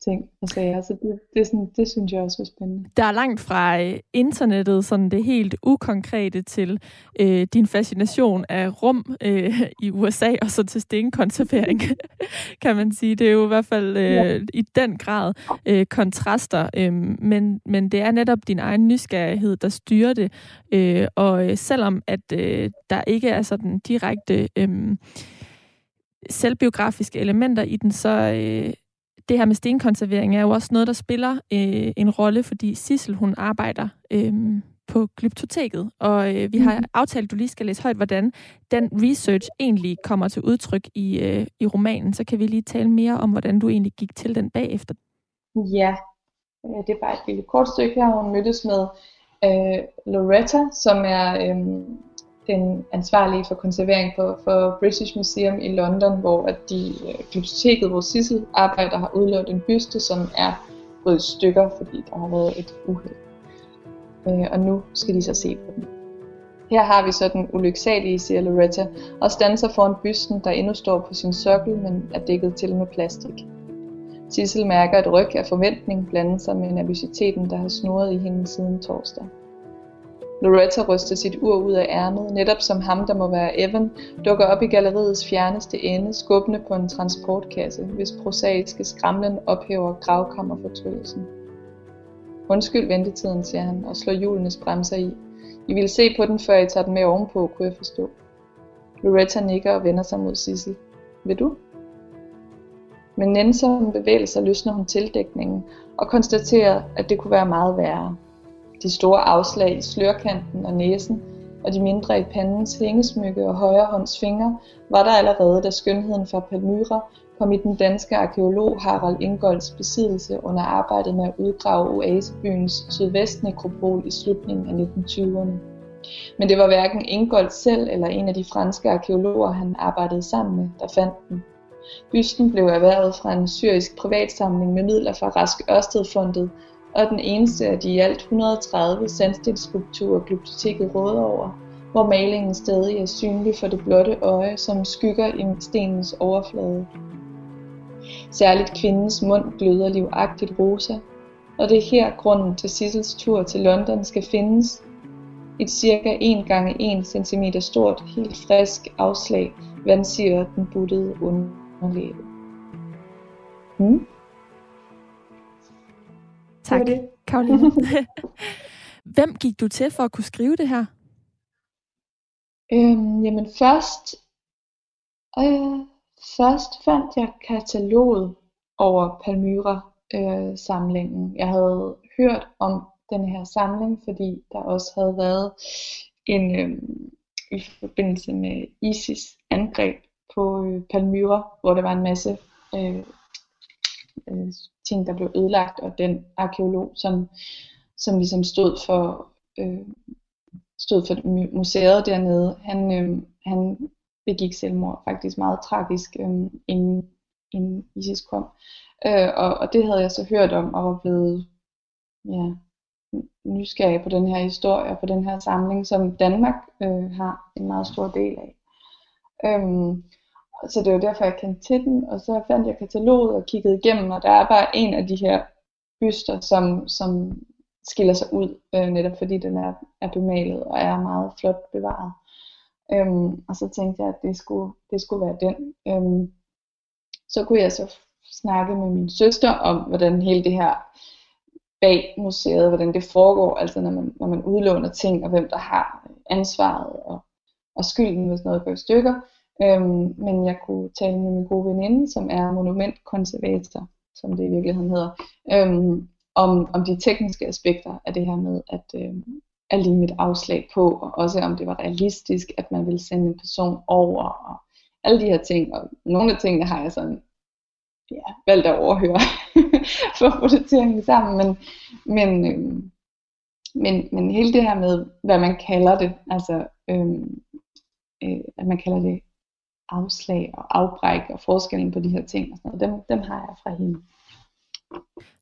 ting og sager. Så det, det, sådan, det synes jeg også er spændende. Der er langt fra øh, internettet, sådan det helt ukonkrete, til øh, din fascination af rum øh, i USA, og så til stenkonservering, kan man sige. Det er jo i hvert fald øh, ja. i den grad øh, kontraster, øh, men, men det er netop din egen nysgerrighed, der styrer det. Øh, og øh, selvom at øh, der ikke er sådan direkte... Øh, selvbiografiske elementer i den, så, øh, det her med stenkonservering er jo også noget, der spiller øh, en rolle, fordi Sissel, hun arbejder øh, på Glyptoteket, og øh, vi har mhm. aftalt, at du lige skal læse højt, hvordan den research egentlig kommer til udtryk i, øh, i romanen. Så kan vi lige tale mere om, hvordan du egentlig gik til den bagefter. Ja, øh, det er bare et lille kort stykke her. Hun mødtes med øh, Loretta, som er øh, den ansvarlige for konservering for, for British Museum i London, hvor at de øh, biblioteket, hvor Sissel arbejder, har udlånt en byste, som er gået i stykker, fordi der har været et uheld. Øh, og nu skal de så se på den. Her har vi så den ulyksalige, siger Loretta, og stanser foran bysten, der endnu står på sin sokkel, men er dækket til med plastik. Sissel mærker et ryg af forventning blande sig med nervøsiteten, der har snurret i hende siden torsdag. Loretta ryster sit ur ud af ærmet, netop som ham, der må være Evan, dukker op i galleriets fjerneste ende, skubbende på en transportkasse, hvis prosaiske skramlen ophæver gravkammerfortrydelsen. Undskyld ventetiden, siger han, og slår hjulenes bremser i. I vil se på den, før I tager den med ovenpå, kunne jeg forstå. Loretta nikker og vender sig mod Sissel. Vil du? Men nænsomme bevægelser løsner hun tildækningen og konstaterer, at det kunne være meget værre. De store afslag i slørkanten og næsen og de mindre i pandens hængesmykke og højre hånds fingre var der allerede, da skønheden fra Palmyra kom i den danske arkeolog Harald Ingolds besiddelse under arbejdet med at udgrave oasebyens sydvestnekropol i slutningen af 1920'erne. Men det var hverken Ingold selv eller en af de franske arkeologer, han arbejdede sammen med, der fandt den. Bysten blev erhvervet fra en syrisk privatsamling med midler fra Rask Ørstedfondet, og den eneste af de i alt 130 sandstensskulpturer glyptoteket råder over, hvor malingen stadig er synlig for det blotte øje som skygger i stenens overflade. Særligt kvindens mund gløder livagtigt rosa, og det er her grunden til Sissels tur til London skal findes. Et cirka 1 gange 1 cm stort, helt frisk afslag vandsiger den buttede underlæbe. Hmm? Tak, Karoline. Hvem gik du til for at kunne skrive det her? Øhm, jamen først, øh, først fandt jeg kataloget over Palmyra-samlingen. Øh, jeg havde hørt om den her samling, fordi der også havde været en øh, i forbindelse med ISIS angreb på øh, Palmyra, hvor der var en masse øh, øh, ting, der blev ødelagt, og den arkeolog, som, som ligesom stod for, øh, stod for museet dernede, han, øh, han begik selvmord faktisk meget tragisk, øh, inden, inden ISIS kom. Øh, og, og det havde jeg så hørt om, og var blevet ja, nysgerrig på den her historie, og på den her samling, som Danmark øh, har en meget stor del af. Øhm, så det var derfor, jeg kendte til den, og så fandt jeg kataloget og kiggede igennem, og der er bare en af de her byster, som, som skiller sig ud, øh, netop fordi den er, er bemalet og er meget flot bevaret. Øhm, og så tænkte jeg, at det skulle, det skulle være den. Øhm, så kunne jeg så snakke med min søster om, hvordan hele det her bag museet, hvordan det foregår, altså når man, når man udlåner ting, og hvem der har ansvaret og, og skylden, hvis noget går i stykker. Øhm, men jeg kunne tale med min gode veninde, som er monumentkonservator, som det i virkeligheden hedder, øhm, om, om de tekniske aspekter af det her med at, øhm, at lige mit afslag på, og også om det var realistisk, at man ville sende en person over, og alle de her ting. Og nogle af tingene har jeg sådan ja, valgt at overhøre, for at få det til at hænge sammen. Men, men, øhm, men, men hele det her med, hvad man kalder det, altså øhm, øh, at man kalder det afslag og afbræk og forskellen på de her ting og sådan noget, dem, dem har jeg fra hende.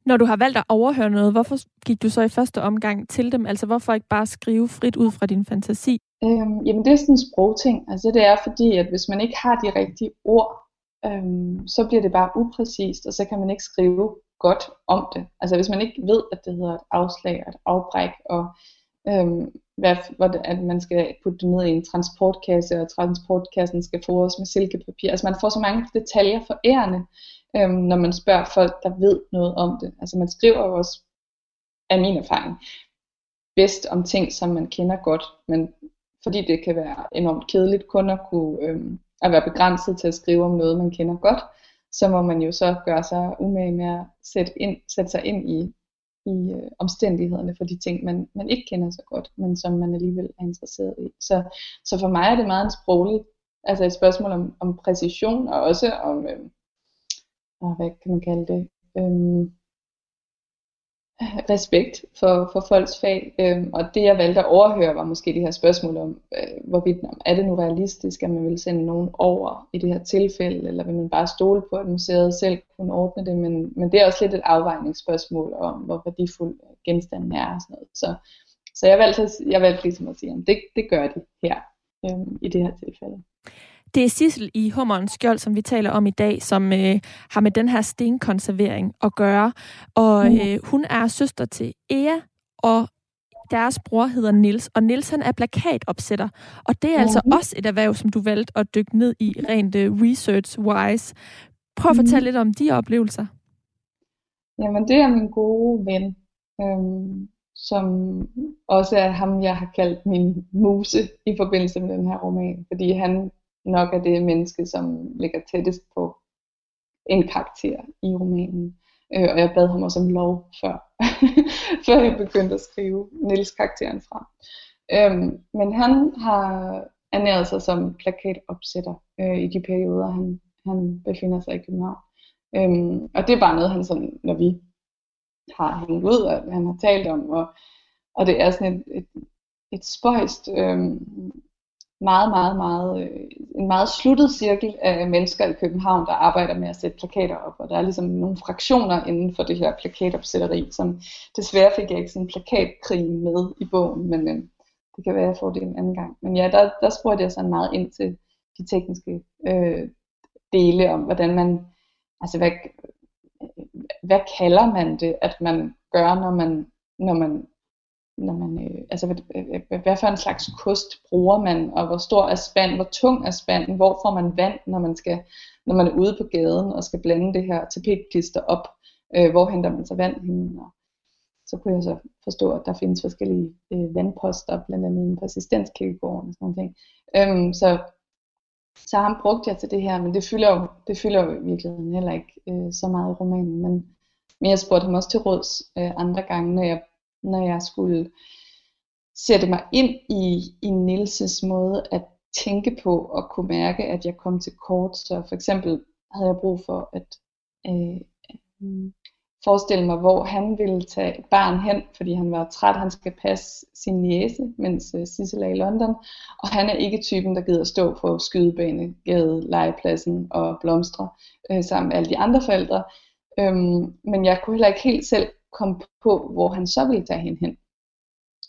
Når du har valgt at overhøre noget, hvorfor gik du så i første omgang til dem? Altså hvorfor ikke bare skrive frit ud fra din fantasi? Øhm, jamen det er sådan en sprogting. Altså det er fordi, at hvis man ikke har de rigtige ord, øhm, så bliver det bare upræcist, og så kan man ikke skrive godt om det. Altså hvis man ikke ved, at det hedder et afslag og et afbræk, og øhm, hvad, hvor at man skal putte det ned i en transportkasse, og transportkassen skal fores med silkepapir. Altså man får så mange detaljer for ærende, øhm, når man spørger folk, der ved noget om det. Altså man skriver jo også, af min erfaring, bedst om ting, som man kender godt, men fordi det kan være enormt kedeligt kun at kunne øhm, at være begrænset til at skrive om noget, man kender godt, så må man jo så gøre sig umage med at sætte, ind, sætte sig ind i, i øh, omstændighederne for de ting, man, man ikke kender så godt, men som man alligevel er interesseret i. Så, så for mig er det meget en sproglig, altså et spørgsmål om, om præcision, og også om, øh, hvad kan man kalde det, øh, respekt for, for folks fag. Øhm, og det jeg valgte at overhøre var måske det her spørgsmål om, øh, hvorvidt er det nu realistisk, at man vil sende nogen over i det her tilfælde, eller vil man bare stole på, at museet selv kunne ordne det. Men, men det er også lidt et afvejningsspørgsmål om, hvor værdifuld genstanden er og sådan noget. Så, så jeg valgte, jeg valgte ligesom at sige, at det, det gør de her øhm, i det her tilfælde. Det er Sissel i Hummerens Skjold, som vi taler om i dag, som øh, har med den her stenkonservering at gøre. Og mm. øh, hun er søster til Ea, og deres bror hedder Nils, og Nils han er plakatopsætter. Og det er mm. altså mhm. også et erhverv, som du valgte at dykke ned i rent uh, research-wise. Prøv at mm. fortælle lidt om de oplevelser. Jamen, det er min gode ven, øhm, som også er ham, jeg har kaldt min muse i forbindelse med den her roman. Fordi han nok er det menneske, som ligger tættest på en karakter i romanen. Øh, og jeg bad ham også om lov, før, før jeg begyndte at skrive Nils karakteren frem. Øhm, men han har ernæret sig som plakatopsætter øh, i de perioder, han, han befinder sig i København. Øhm, og det er bare noget, han sådan, når vi har hængt ud, og han har talt om, og, og det er sådan et, et, et spøjst øhm, meget, meget, meget, øh, en meget sluttet cirkel af mennesker i København, der arbejder med at sætte plakater op. Og der er ligesom nogle fraktioner inden for det her plakatopsætteri, som desværre fik jeg ikke sådan en plakatkrig med i bogen, men øh, det kan være, at jeg får det en anden gang. Men ja, der, der spurgte jeg sådan meget ind til de tekniske øh, dele om, hvordan man, altså hvad, øh, hvad kalder man det, at man gør, når man, når man når man, øh, altså hvad, hvad, hvad for en slags kost bruger man, og hvor stor er spanden, hvor tung er spanden, hvor får man vand, når man, skal, når man er ude på gaden og skal blande det her tapetklister op, øh, hvor henter man så vand henne, og så kunne jeg så forstå, at der findes forskellige øh, vandposter, blandt andet inden for assistenskirkegården og sådan noget. Øhm, så, så ham brugte jeg til det her, men det fylder jo, det fylder jo i virkeligheden heller ikke øh, så meget i romanen, men, men jeg spurgte ham også til råds øh, andre gange, når jeg når jeg skulle sætte mig ind i, i Nilses måde at tænke på og kunne mærke, at jeg kom til kort. Så for eksempel havde jeg brug for at øh, forestille mig, hvor han ville tage et barn hen, fordi han var træt, han skal passe sin niece, mens øh, Sissel er i London. Og han er ikke typen, der gider stå på skydebanegade, legepladsen og blomstre øh, sammen med alle de andre forældre. Øhm, men jeg kunne heller ikke helt selv kom på, hvor han så ville tage hende hen.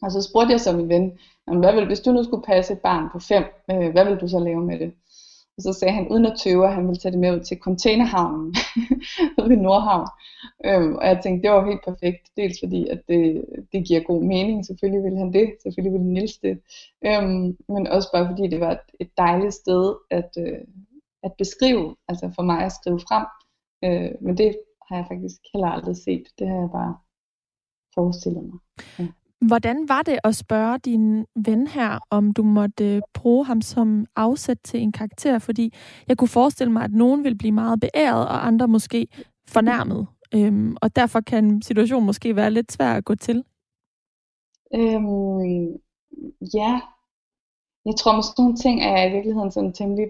Og så spurgte jeg så min ven, hvad vil, hvis du nu skulle passe et barn på fem, øh, hvad vil du så lave med det? Og så sagde han uden at tøve, at han ville tage det med ud til containerhavnen ved Nordhavn. Øhm, og jeg tænkte, det var helt perfekt. Dels fordi, at det, det giver god mening. Selvfølgelig ville han det. Selvfølgelig ville Nils det. Øhm, men også bare fordi, det var et, et dejligt sted at, øh, at beskrive. Altså for mig at skrive frem. Øh, men det har jeg faktisk heller aldrig set. Det har jeg bare forestillet mig. Ja. Hvordan var det at spørge din ven her, om du måtte bruge ham som afsæt til en karakter? Fordi jeg kunne forestille mig, at nogen vil blive meget beæret, og andre måske fornærmet. Øhm, og derfor kan situationen måske være lidt svær at gå til. Øhm, ja, jeg tror med sådan nogle ting er jeg i virkeligheden sådan temmelig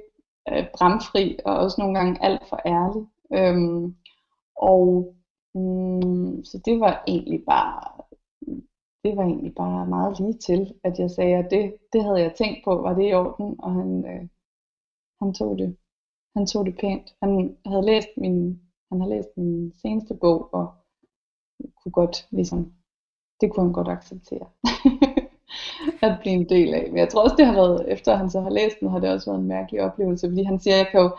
øh, bramfri, og også nogle gange alt for ærlig. Øhm, og mm, så det var egentlig bare det var egentlig bare meget lige til, at jeg sagde, at det, det havde jeg tænkt på, var det i orden, og han, øh, han tog det han tog det pænt. Han havde læst min han har læst min seneste bog og kunne godt ligesom det kunne han godt acceptere. at blive en del af. Men jeg tror også, det har været, efter han så har læst den, har det også været en mærkelig oplevelse, fordi han siger, jeg kan jo,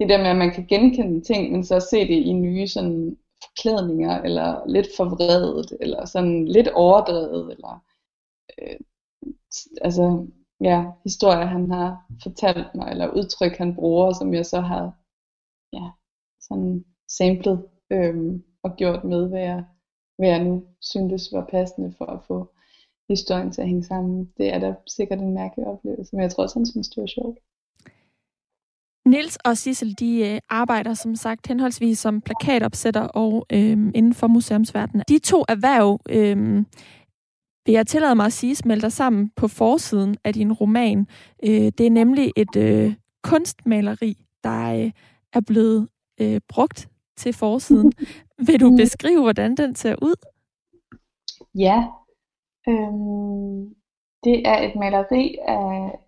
det der med, at man kan genkende ting, men så se det i nye sådan forklædninger, eller lidt forvredet, eller sådan lidt overdrevet, eller øh, altså, ja, historier, han har fortalt mig, eller udtryk, han bruger, som jeg så har, ja, sådan samlet øh, og gjort med, hvad jeg, hvad jeg nu syntes var passende for at få historien til at hænge sammen. Det er da sikkert en mærkelig oplevelse, men jeg tror også, han synes, det var sjovt. Nils og Sissel, de øh, arbejder som sagt henholdsvis som plakatopsætter og øh, inden for museumsverdenen. De to erhverv, øh, vil jeg tillade mig at sige, smelter sammen på forsiden af din roman. Øh, det er nemlig et øh, kunstmaleri, der øh, er blevet øh, brugt til forsiden. Vil du beskrive, hvordan den ser ud? Ja, øhm, det er et maleri af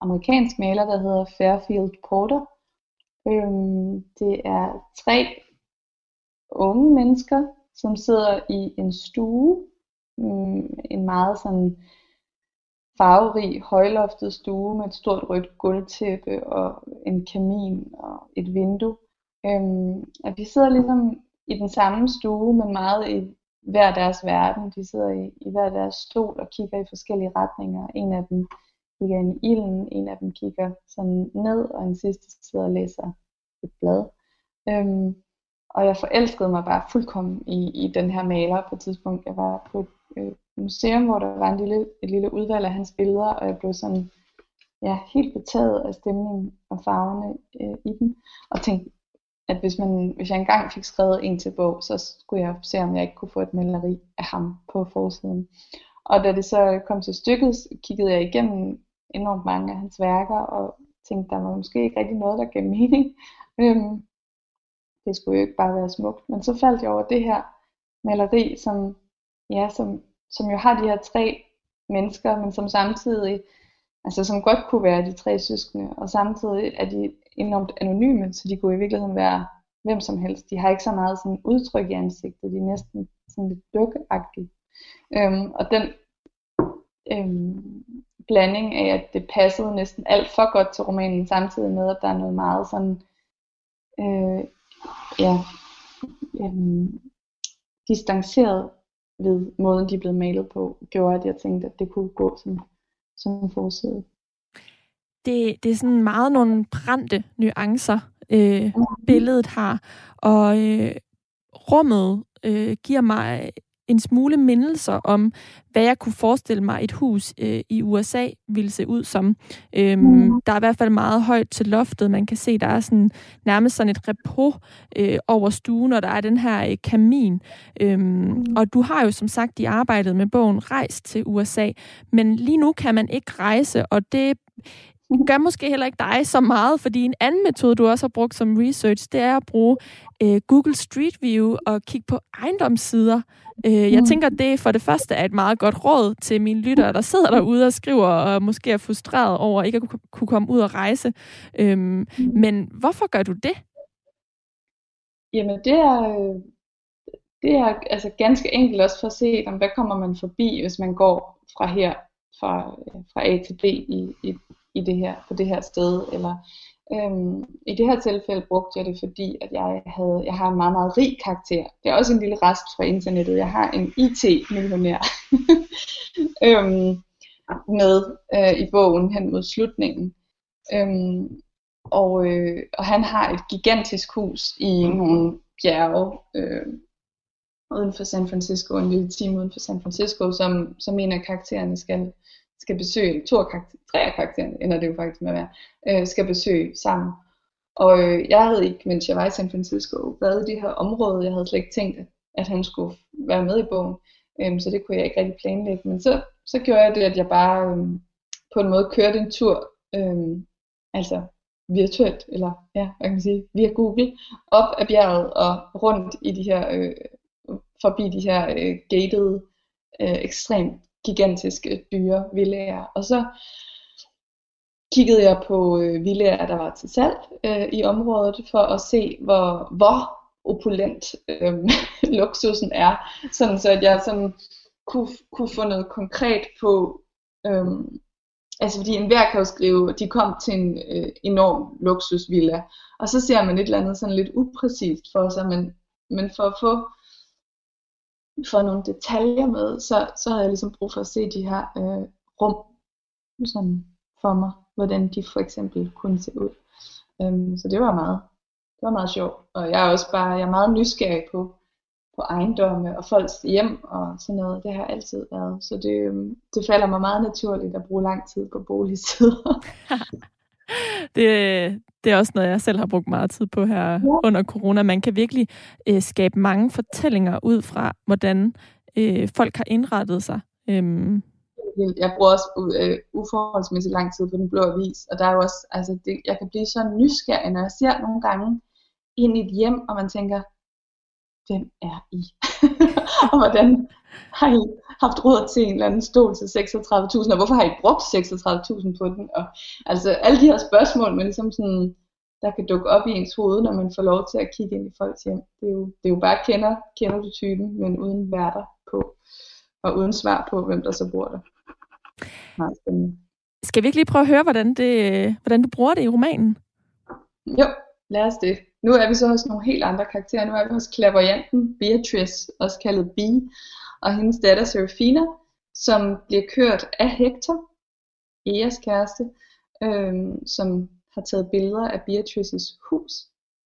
amerikansk maler, der hedder Fairfield Porter. Øhm, det er tre unge mennesker, som sidder i en stue. øhm, en meget sådan farverig, højloftet stue med et stort rødt gulvtæppe og en kamin og et vindue. Øhm, og de sidder ligesom i den samme stue, men meget i hver deres verden. De sidder i, i hver deres stol og kigger i forskellige retninger. En af dem kigger ind i ilden, en af dem kigger sådan ned, og en sidste sidder og læser et blad. Øhm, og jeg forelskede mig bare fuldkommen i, i den her maler på et tidspunkt. Jeg var på et øh, museum, hvor der var en lille, et lille udvalg af hans billeder, og jeg blev sådan ja, helt betaget af stemningen og farverne øh, i den, og tænkte, at hvis, man, hvis jeg engang fik skrevet en til bog, så skulle jeg se, om jeg ikke kunne få et maleri af ham på forsiden. Og da det så kom til stykket, kiggede jeg igennem enormt mange af hans værker, og tænkte, der var måske ikke rigtig noget, der gav mening. Øhm, det skulle jo ikke bare være smukt. Men så faldt jeg over det her maleri, som, ja, som, som jo har de her tre mennesker, men som samtidig, altså som godt kunne være de tre søskende, og samtidig er de enormt anonyme, så de kunne i virkeligheden være hvem som helst. De har ikke så meget sådan udtryk i ansigtet, de er næsten sådan lidt dukkeagtige. Øhm, og den øhm, blanding af, at det passede næsten alt for godt til romanen, samtidig med, at der er noget meget sådan, øh, ja, øhm, distanceret ved måden, de er blevet malet på, gjorde, at jeg tænkte, at det kunne gå som, som forside. Det, det er sådan meget nogle brændte nuancer, øh, mm. billedet har, og øh, rummet øh, giver mig en smule mindelser om, hvad jeg kunne forestille mig, et hus øh, i USA ville se ud som. Øhm, mm. Der er i hvert fald meget højt til loftet. Man kan se, der er sådan, nærmest sådan et repo øh, over stuen, og der er den her øh, kamin. Øhm, mm. Og du har jo som sagt i arbejdet med bogen rejst til USA, men lige nu kan man ikke rejse, og det gør måske heller ikke dig så meget, fordi en anden metode, du også har brugt som research, det er at bruge øh, Google Street View og kigge på ejendomssider. Øh, jeg mm. tænker, det for det første er et meget godt råd til mine lyttere, der sidder derude og skriver og måske er frustreret over ikke at kunne komme ud og rejse. Mm. Men hvorfor gør du det? Jamen, det er, det er altså ganske enkelt også for at se, om hvad kommer man forbi, hvis man går fra her, fra, fra A til B i, i i det her, på det her sted. Eller, øhm, I det her tilfælde brugte jeg det, fordi at jeg, havde, jeg har en meget, meget rig karakter. Det er også en lille rest fra internettet. Jeg har en IT-millionær øhm, med øh, i bogen hen mod slutningen. Øhm, og, øh, og han har et gigantisk hus i nogle bjerge øh, uden for San Francisco, en lille time uden for San Francisco, som, som en af karaktererne skal skal besøge, to af karakter, tre af karaktererne ender det jo faktisk med at være, øh, skal besøge sammen. Og øh, jeg havde ikke, mens jeg var i San Francisco, været i det her område. Jeg havde slet ikke tænkt, at han skulle være med i bogen. Øh, så det kunne jeg ikke rigtig planlægge. Men så, så gjorde jeg det, at jeg bare øh, på en måde kørte en tur, øh, altså virtuelt, eller ja, hvad kan man sige, via Google, op ad bjerget og rundt i de her, øh, forbi de her øh, gated, øh, ekstremt gigantiske dyre villager. Og så kiggede jeg på øh, villager, der var til salg øh, i området, for at se, hvor, hvor opulent øh, luksusen er, sådan så at jeg sådan kunne, kunne få noget konkret på, øh, altså fordi enhver kan jo skrive, de kom til en øh, enorm luksusvilla, og så ser man et eller andet sådan lidt upræcist for sig, men, men for at få få nogle detaljer med, så, så havde jeg ligesom brug for at se de her øh, rum sådan for mig, hvordan de for eksempel kunne se ud. Øhm, så det var meget, det var meget sjovt. Og jeg er også bare, jeg er meget nysgerrig på, på ejendomme og folks hjem og sådan noget. Det har altid været. Så det, øhm, det falder mig meget naturligt at bruge lang tid på boligsider. det, det er også noget, jeg selv har brugt meget tid på her ja. under corona. Man kan virkelig øh, skabe mange fortællinger ud fra, hvordan øh, folk har indrettet sig. Øhm. Jeg bruger også øh, uforholdsmæssigt lang tid på den blå avis, og der er jo også, altså det, jeg kan blive så nysgerrig, når jeg ser nogle gange ind i et hjem, og man tænker, hvem er I? og hvordan har I haft råd til en eller anden stol til 36.000, og hvorfor har I brugt 36.000 på den? Og, altså alle de her spørgsmål, man ligesom sådan, der kan dukke op i ens hoved, når man får lov til at kigge ind i folks hjem. Det er jo, det er jo bare kender, kender du typen, men uden værter på, og uden svar på, hvem der så bor der. Meget spændende. Skal vi ikke lige prøve at høre, hvordan, det, hvordan du bruger det i romanen? Jo, lad os det. nu er vi så hos nogle helt andre karakterer. Nu er vi hos klaverjanten Beatrice, også kaldet Bee, og hendes datter Serafina, som bliver kørt af Hector, Eas kæreste, øhm, som har taget billeder af Beatrices hus.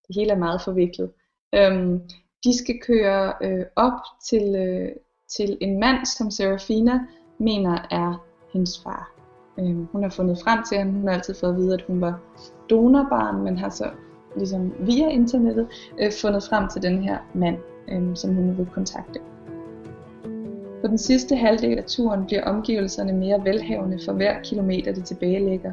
Det hele er meget forviklet. Øhm, de skal køre øh, op til, øh, til en mand, som Serafina mener er hendes far. Øhm, hun har fundet frem til ham. Hun har altid fået at vide, at hun var donorbarn, men har så ligesom via internettet øh, fundet frem til den her mand, øh, som hun vil kontakte. På den sidste halvdel af turen bliver omgivelserne mere velhavende for hver kilometer de tilbagelægger,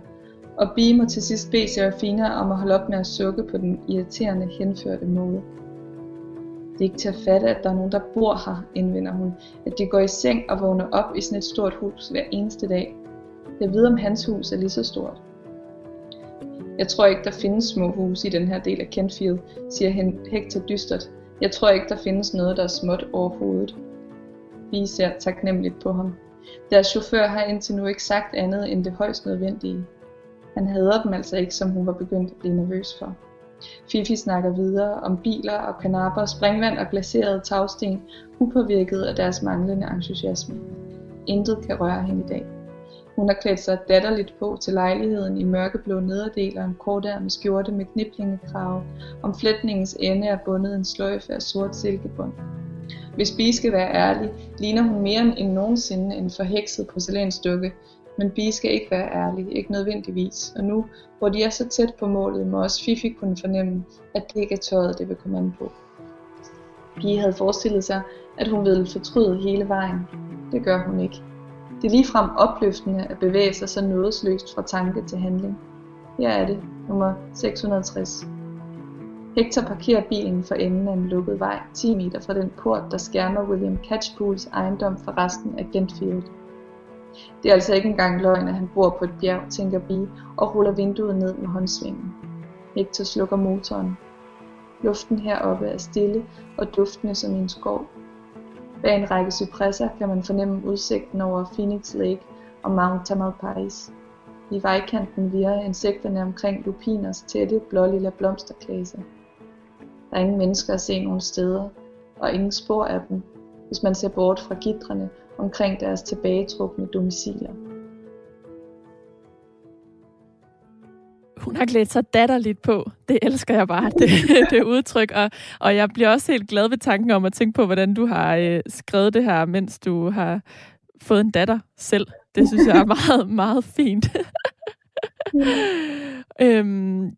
og Bee må til sidst bede Serafina om at holde op med at sukke på den irriterende henførte måde. Det er ikke til at fatte, at der er nogen, der bor her, indvender hun, at de går i seng og vågner op i sådan et stort hus hver eneste dag. Jeg ved, om hans hus er lige så stort. Jeg tror ikke, der findes små huse i den her del af Kentfield, siger Hector dystert. Jeg tror ikke, der findes noget, der er småt overhovedet. Vi ser taknemmeligt på ham. Deres chauffør har indtil nu ikke sagt andet end det højst nødvendige. Han hader dem altså ikke, som hun var begyndt at blive nervøs for. Fifi snakker videre om biler og kanapper, springvand og glaserede tagsten, upåvirket af deres manglende entusiasme. Intet kan røre hende i dag. Hun har klædt sig datterligt på til lejligheden i mørkeblå nederdel og en kortærmet skjorte med kniplingekrave. Om flætningens ende er bundet en sløjfe af sort silkebånd. Hvis Bee skal være ærlig, ligner hun mere end nogensinde en forhekset porcelænsdukke, men Bee skal ikke være ærlig, ikke nødvendigvis. Og nu, hvor de er så tæt på målet, må også Fifi kunne fornemme, at det ikke er tøjet, det vil komme an på. Bee havde forestillet sig, at hun ville fortryde hele vejen. Det gør hun ikke. Det er ligefrem opløftende at bevæge sig så nådesløst fra tanke til handling. Her er det, nummer 660. Hector parkerer bilen for enden af en lukket vej, 10 meter fra den port, der skærmer William Catchpools ejendom fra resten af Gentfield. Det er altså ikke engang løgn, at han bor på et bjerg, tænker Bee, og ruller vinduet ned med håndsvingen. Hector slukker motoren. Luften heroppe er stille og duftende som i en skov. Bag en række cypresser kan man fornemme udsigten over Phoenix Lake og Mount Tamalpais. I vejkanten virrer insekterne omkring lupiners tætte blålilla blomsterklase. Der er ingen mennesker at se nogen steder, og ingen spor af dem, hvis man ser bort fra gidrene omkring deres tilbagetrukne domiciler. Hun har klædt sig datterligt på. Det elsker jeg bare, det, det udtryk. Og, og jeg bliver også helt glad ved tanken om at tænke på, hvordan du har øh, skrevet det her, mens du har fået en datter selv. Det synes jeg er meget, meget fint. øhm,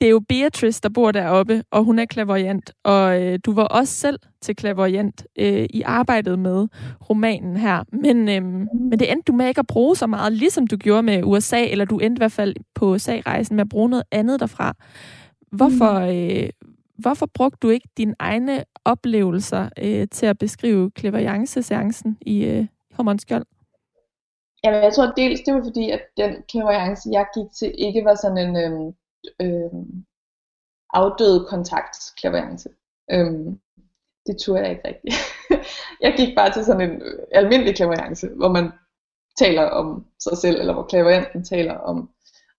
det er jo Beatrice, der bor deroppe, og hun er klaverjant, og øh, du var også selv til klaverjant øh, i arbejdet med romanen her. Men, øh, men det endte du med ikke at bruge så meget, ligesom du gjorde med USA, eller du endte i hvert fald på USA-rejsen med at bruge noget andet derfra. Hvorfor, mm. øh, hvorfor brugte du ikke dine egne oplevelser øh, til at beskrive klaverjance-seancen i øh, Hormonskjold? Jamen, jeg tror dels, det var fordi, at den klaverjance, jeg gik til, ikke var sådan en... Øh øh, afdøde kontaktklaverance. Øh, det turde jeg ikke rigtigt. jeg gik bare til sådan en øh, almindelig klaverance, hvor man taler om sig selv, eller hvor klaveranten taler om,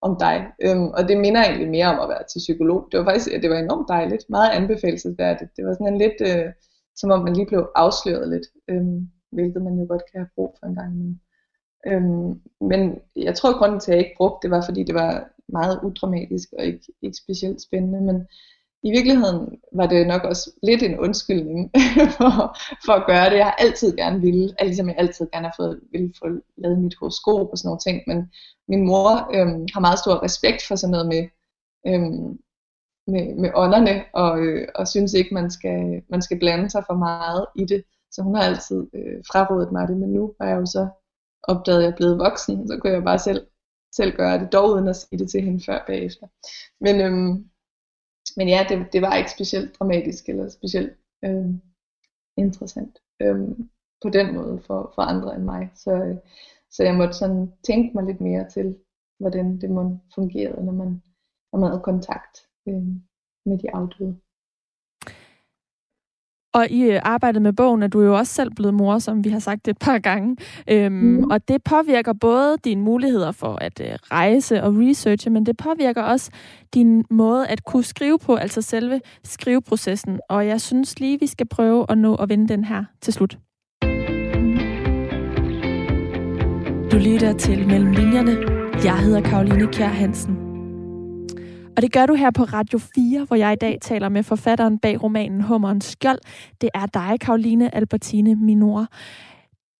om dig. Øhm, og det minder egentlig mere om at være til psykolog. Det var faktisk det var enormt dejligt, meget anbefalesværdigt. Det var sådan en lidt, øh, som om man lige blev afsløret lidt, øhm, hvilket man jo godt kan have brug for en gang imellem. Øhm, men jeg tror, at grunden til, at jeg ikke brugte det, var fordi det var meget udramatisk og ikke, ikke specielt spændende, men i virkeligheden var det nok også lidt en undskyldning for, for at gøre det. Jeg har altid gerne ville, altså ligesom jeg altid gerne har fået, ville få lavet mit horoskop og sådan nogle ting, men min mor øhm, har meget stor respekt for sådan noget med, øhm, med, med ånderne, og, øh, og synes ikke, man skal, man skal blande sig for meget i det. Så hun har altid øh, frarådet mig det, men nu har jeg jo så opdaget, at jeg er blevet voksen, så kunne jeg bare selv selv gøre det, dog uden at sige det til hende før bagefter. Men, øhm, men ja, det, det var ikke specielt dramatisk eller specielt øhm, interessant øhm, på den måde for, for andre end mig. Så, øh, så jeg måtte sådan tænke mig lidt mere til, hvordan det må fungerede, når man, når man havde kontakt øh, med de afdøde. Og i øh, arbejdet med bogen er du jo også selv blevet mor, som vi har sagt et par gange. Øhm, mm. Og det påvirker både dine muligheder for at øh, rejse og researche, men det påvirker også din måde at kunne skrive på, altså selve skriveprocessen. Og jeg synes lige, vi skal prøve at nå at vende den her til slut. Du lytter til Mellem Linjerne. Jeg hedder Karoline Kjær Hansen. Og det gør du her på Radio 4, hvor jeg i dag taler med forfatteren bag romanen Hummerens Skjold. Det er dig, Karoline Albertine Minor.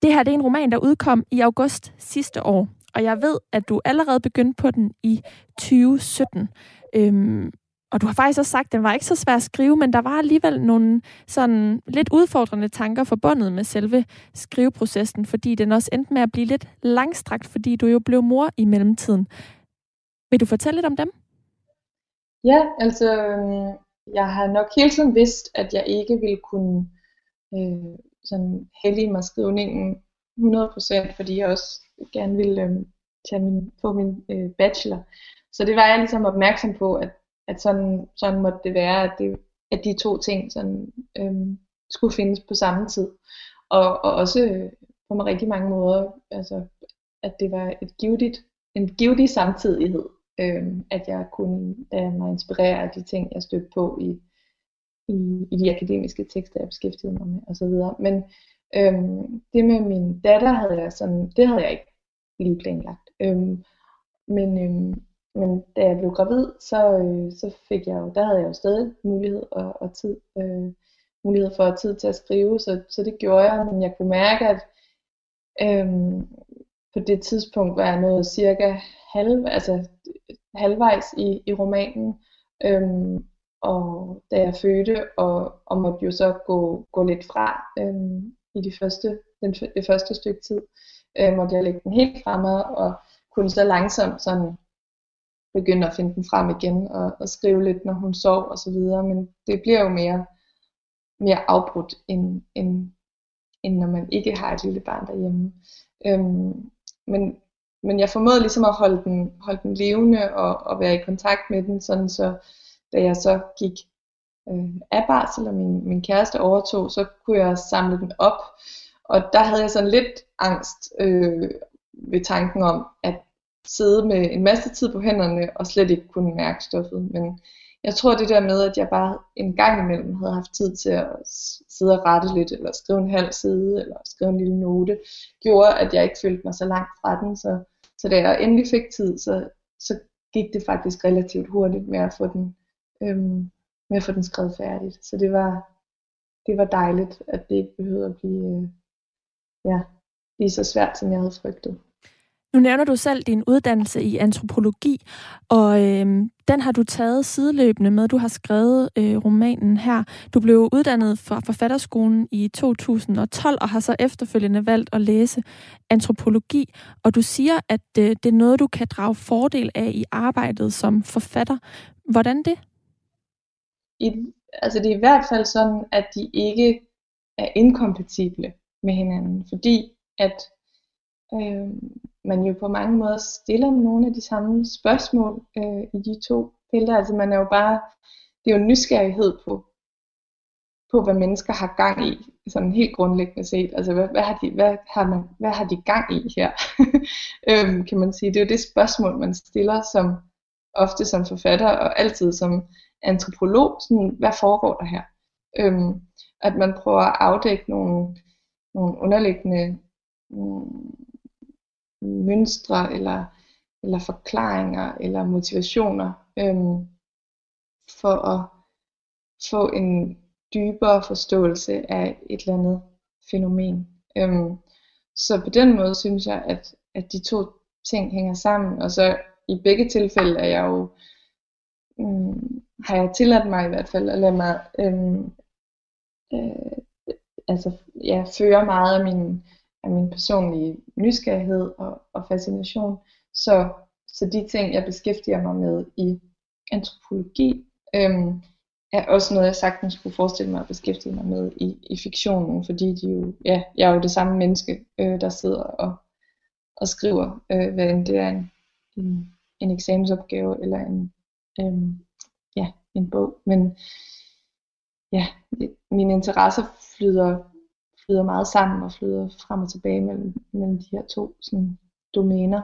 Det her det er en roman, der udkom i august sidste år, og jeg ved, at du allerede begyndte på den i 2017. Øhm, og du har faktisk også sagt, at den var ikke så svær at skrive, men der var alligevel nogle sådan lidt udfordrende tanker forbundet med selve skriveprocessen, fordi den også endte med at blive lidt langstrakt, fordi du jo blev mor i mellemtiden. Vil du fortælle lidt om dem? Ja, altså øhm, jeg har nok hele tiden vidst, at jeg ikke ville kunne øh, sådan hellige mig skrivningen 100%, fordi jeg også gerne ville øh, tage min, få min øh, bachelor. Så det var jeg ligesom opmærksom på, at, at sådan, sådan måtte det være, at, det, at de to ting sådan, øh, skulle findes på samme tid. Og, og også øh, på mig rigtig mange måder, altså, at det var et givetigt, en givetig samtidighed øh, at jeg kunne lade mig inspirere af de ting, jeg stødte på i, i, i de akademiske tekster, jeg beskæftigede mig med osv. Men øh, det med min datter havde jeg sådan, det havde jeg ikke lige planlagt. Øh, men, øh, men da jeg blev gravid, så, øh, så fik jeg jo, der havde jeg jo stadig mulighed og, og tid, øh, mulighed for tid til at skrive, så, så det gjorde jeg, men jeg kunne mærke, at øhm, på det tidspunkt var jeg nået cirka halv, altså halvvejs i, i romanen, øhm, og da jeg fødte, og, og måtte jo så gå, gå lidt fra øhm, i de første, den, det første stykke tid, øh, måtte jeg lægge den helt fremme, og kunne så langsomt sådan begynde at finde den frem igen, og, og skrive lidt, når hun sov og så videre, men det bliver jo mere, mere afbrudt, end, end, end når man ikke har et lille barn derhjemme. Øhm, men men jeg formåede ligesom at holde den, holde den levende og, og være i kontakt med den, sådan så da jeg så gik øh, af barsel, og min, min kæreste overtog, så kunne jeg samle den op. Og der havde jeg sådan lidt angst øh, ved tanken om at sidde med en masse tid på hænderne og slet ikke kunne mærke stoffet. Men jeg tror det der med, at jeg bare en gang imellem havde haft tid til at sidde og rette lidt, eller skrive en halv side, eller skrive en lille note, gjorde, at jeg ikke følte mig så langt fra den. Så, så da jeg endelig fik tid, så, så gik det faktisk relativt hurtigt med at få den, øhm, med at få den skrevet færdigt. Så det var, det var dejligt, at det ikke behøvede at blive, øh, ja, lige så svært, som jeg havde frygtet. Nu nævner du selv din uddannelse i antropologi, og øh, den har du taget sideløbende med. Du har skrevet øh, romanen her. Du blev uddannet fra forfatterskolen i 2012 og har så efterfølgende valgt at læse antropologi. Og du siger, at øh, det er noget, du kan drage fordel af i arbejdet som forfatter. Hvordan det? I, altså det er i hvert fald sådan, at de ikke er inkompatible med hinanden, fordi at øh, man jo på mange måder stiller nogle af de samme spørgsmål øh, i de to felter. Altså man er jo bare, det er jo nysgerrighed på, på hvad mennesker har gang i, sådan helt grundlæggende set. Altså hvad, hvad, har, de, hvad, har, man, hvad har de gang i her, øhm, kan man sige. Det er jo det spørgsmål, man stiller som ofte som forfatter og altid som antropolog. Sådan, hvad foregår der her? Øhm, at man prøver at afdække nogle, nogle underliggende mm, mønstre eller, eller forklaringer eller motivationer øhm, for at få en dybere forståelse af et eller andet fænomen. Øhm, så på den måde synes jeg, at, at de to ting hænger sammen, og så i begge tilfælde er jeg jo, øhm, har jeg tilladt mig i hvert fald at lade mig øhm, øh, altså, ja, føre meget af min af min personlige nysgerrighed og, og fascination. Så, så de ting, jeg beskæftiger mig med i antropologi, øhm, er også noget, jeg sagtens kunne forestille mig at beskæftige mig med i, i fiktionen, fordi de jo, ja, jeg er jo det samme menneske, øh, der sidder og, og skriver, øh, hvad end det er en, en, en eksamensopgave eller en, øh, ja, en bog. Men, ja, mine interesser flyder, flyder meget sammen og flyder frem og tilbage mellem, mellem de her to sådan, domæner.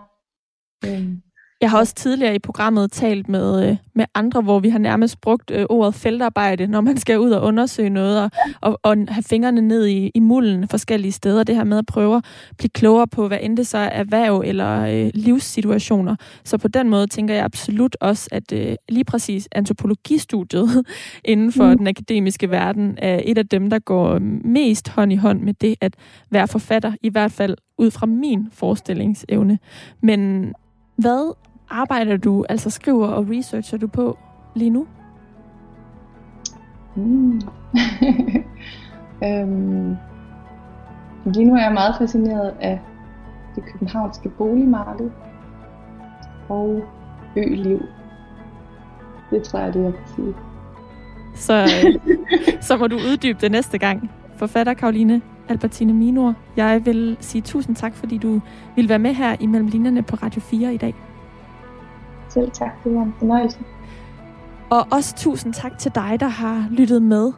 Øhm. Jeg har også tidligere i programmet talt med, øh, med andre, hvor vi har nærmest brugt øh, ordet feltarbejde, når man skal ud og undersøge noget og, og, og have fingrene ned i, i mulden forskellige steder. Det her med at prøve at blive klogere på, hvad end det så er erhverv eller øh, livssituationer. Så på den måde tænker jeg absolut også, at øh, lige præcis antropologistudiet inden for mm. den akademiske verden er et af dem, der går mest hånd i hånd med det at være forfatter, i hvert fald ud fra min forestillingsevne. Men hvad arbejder du, altså skriver og researcher du på lige nu? Mm. øhm, lige nu er jeg meget fascineret af det københavnske boligmarked og øliv. Det tror jeg, det jeg kan sige. Så, øh, så må du uddybe det næste gang. Forfatter Karoline Albertine Minor, jeg vil sige tusind tak, fordi du vil være med her i Mellem Linjerne på Radio 4 i dag. Selv tak, det var en fornøjelse. Og også tusind tak til dig, der har lyttet med.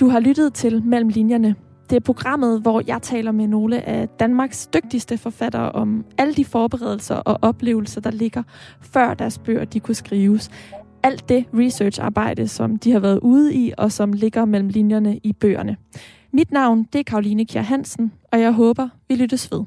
Du har lyttet til Mellem Linjerne. Det er programmet, hvor jeg taler med nogle af Danmarks dygtigste forfattere om alle de forberedelser og oplevelser, der ligger, før deres bøger de kunne skrives. Alt det researcharbejde, som de har været ude i, og som ligger mellem linjerne i bøgerne. Mit navn det er Karoline Kjær Hansen, og jeg håber, vi lyttes ved.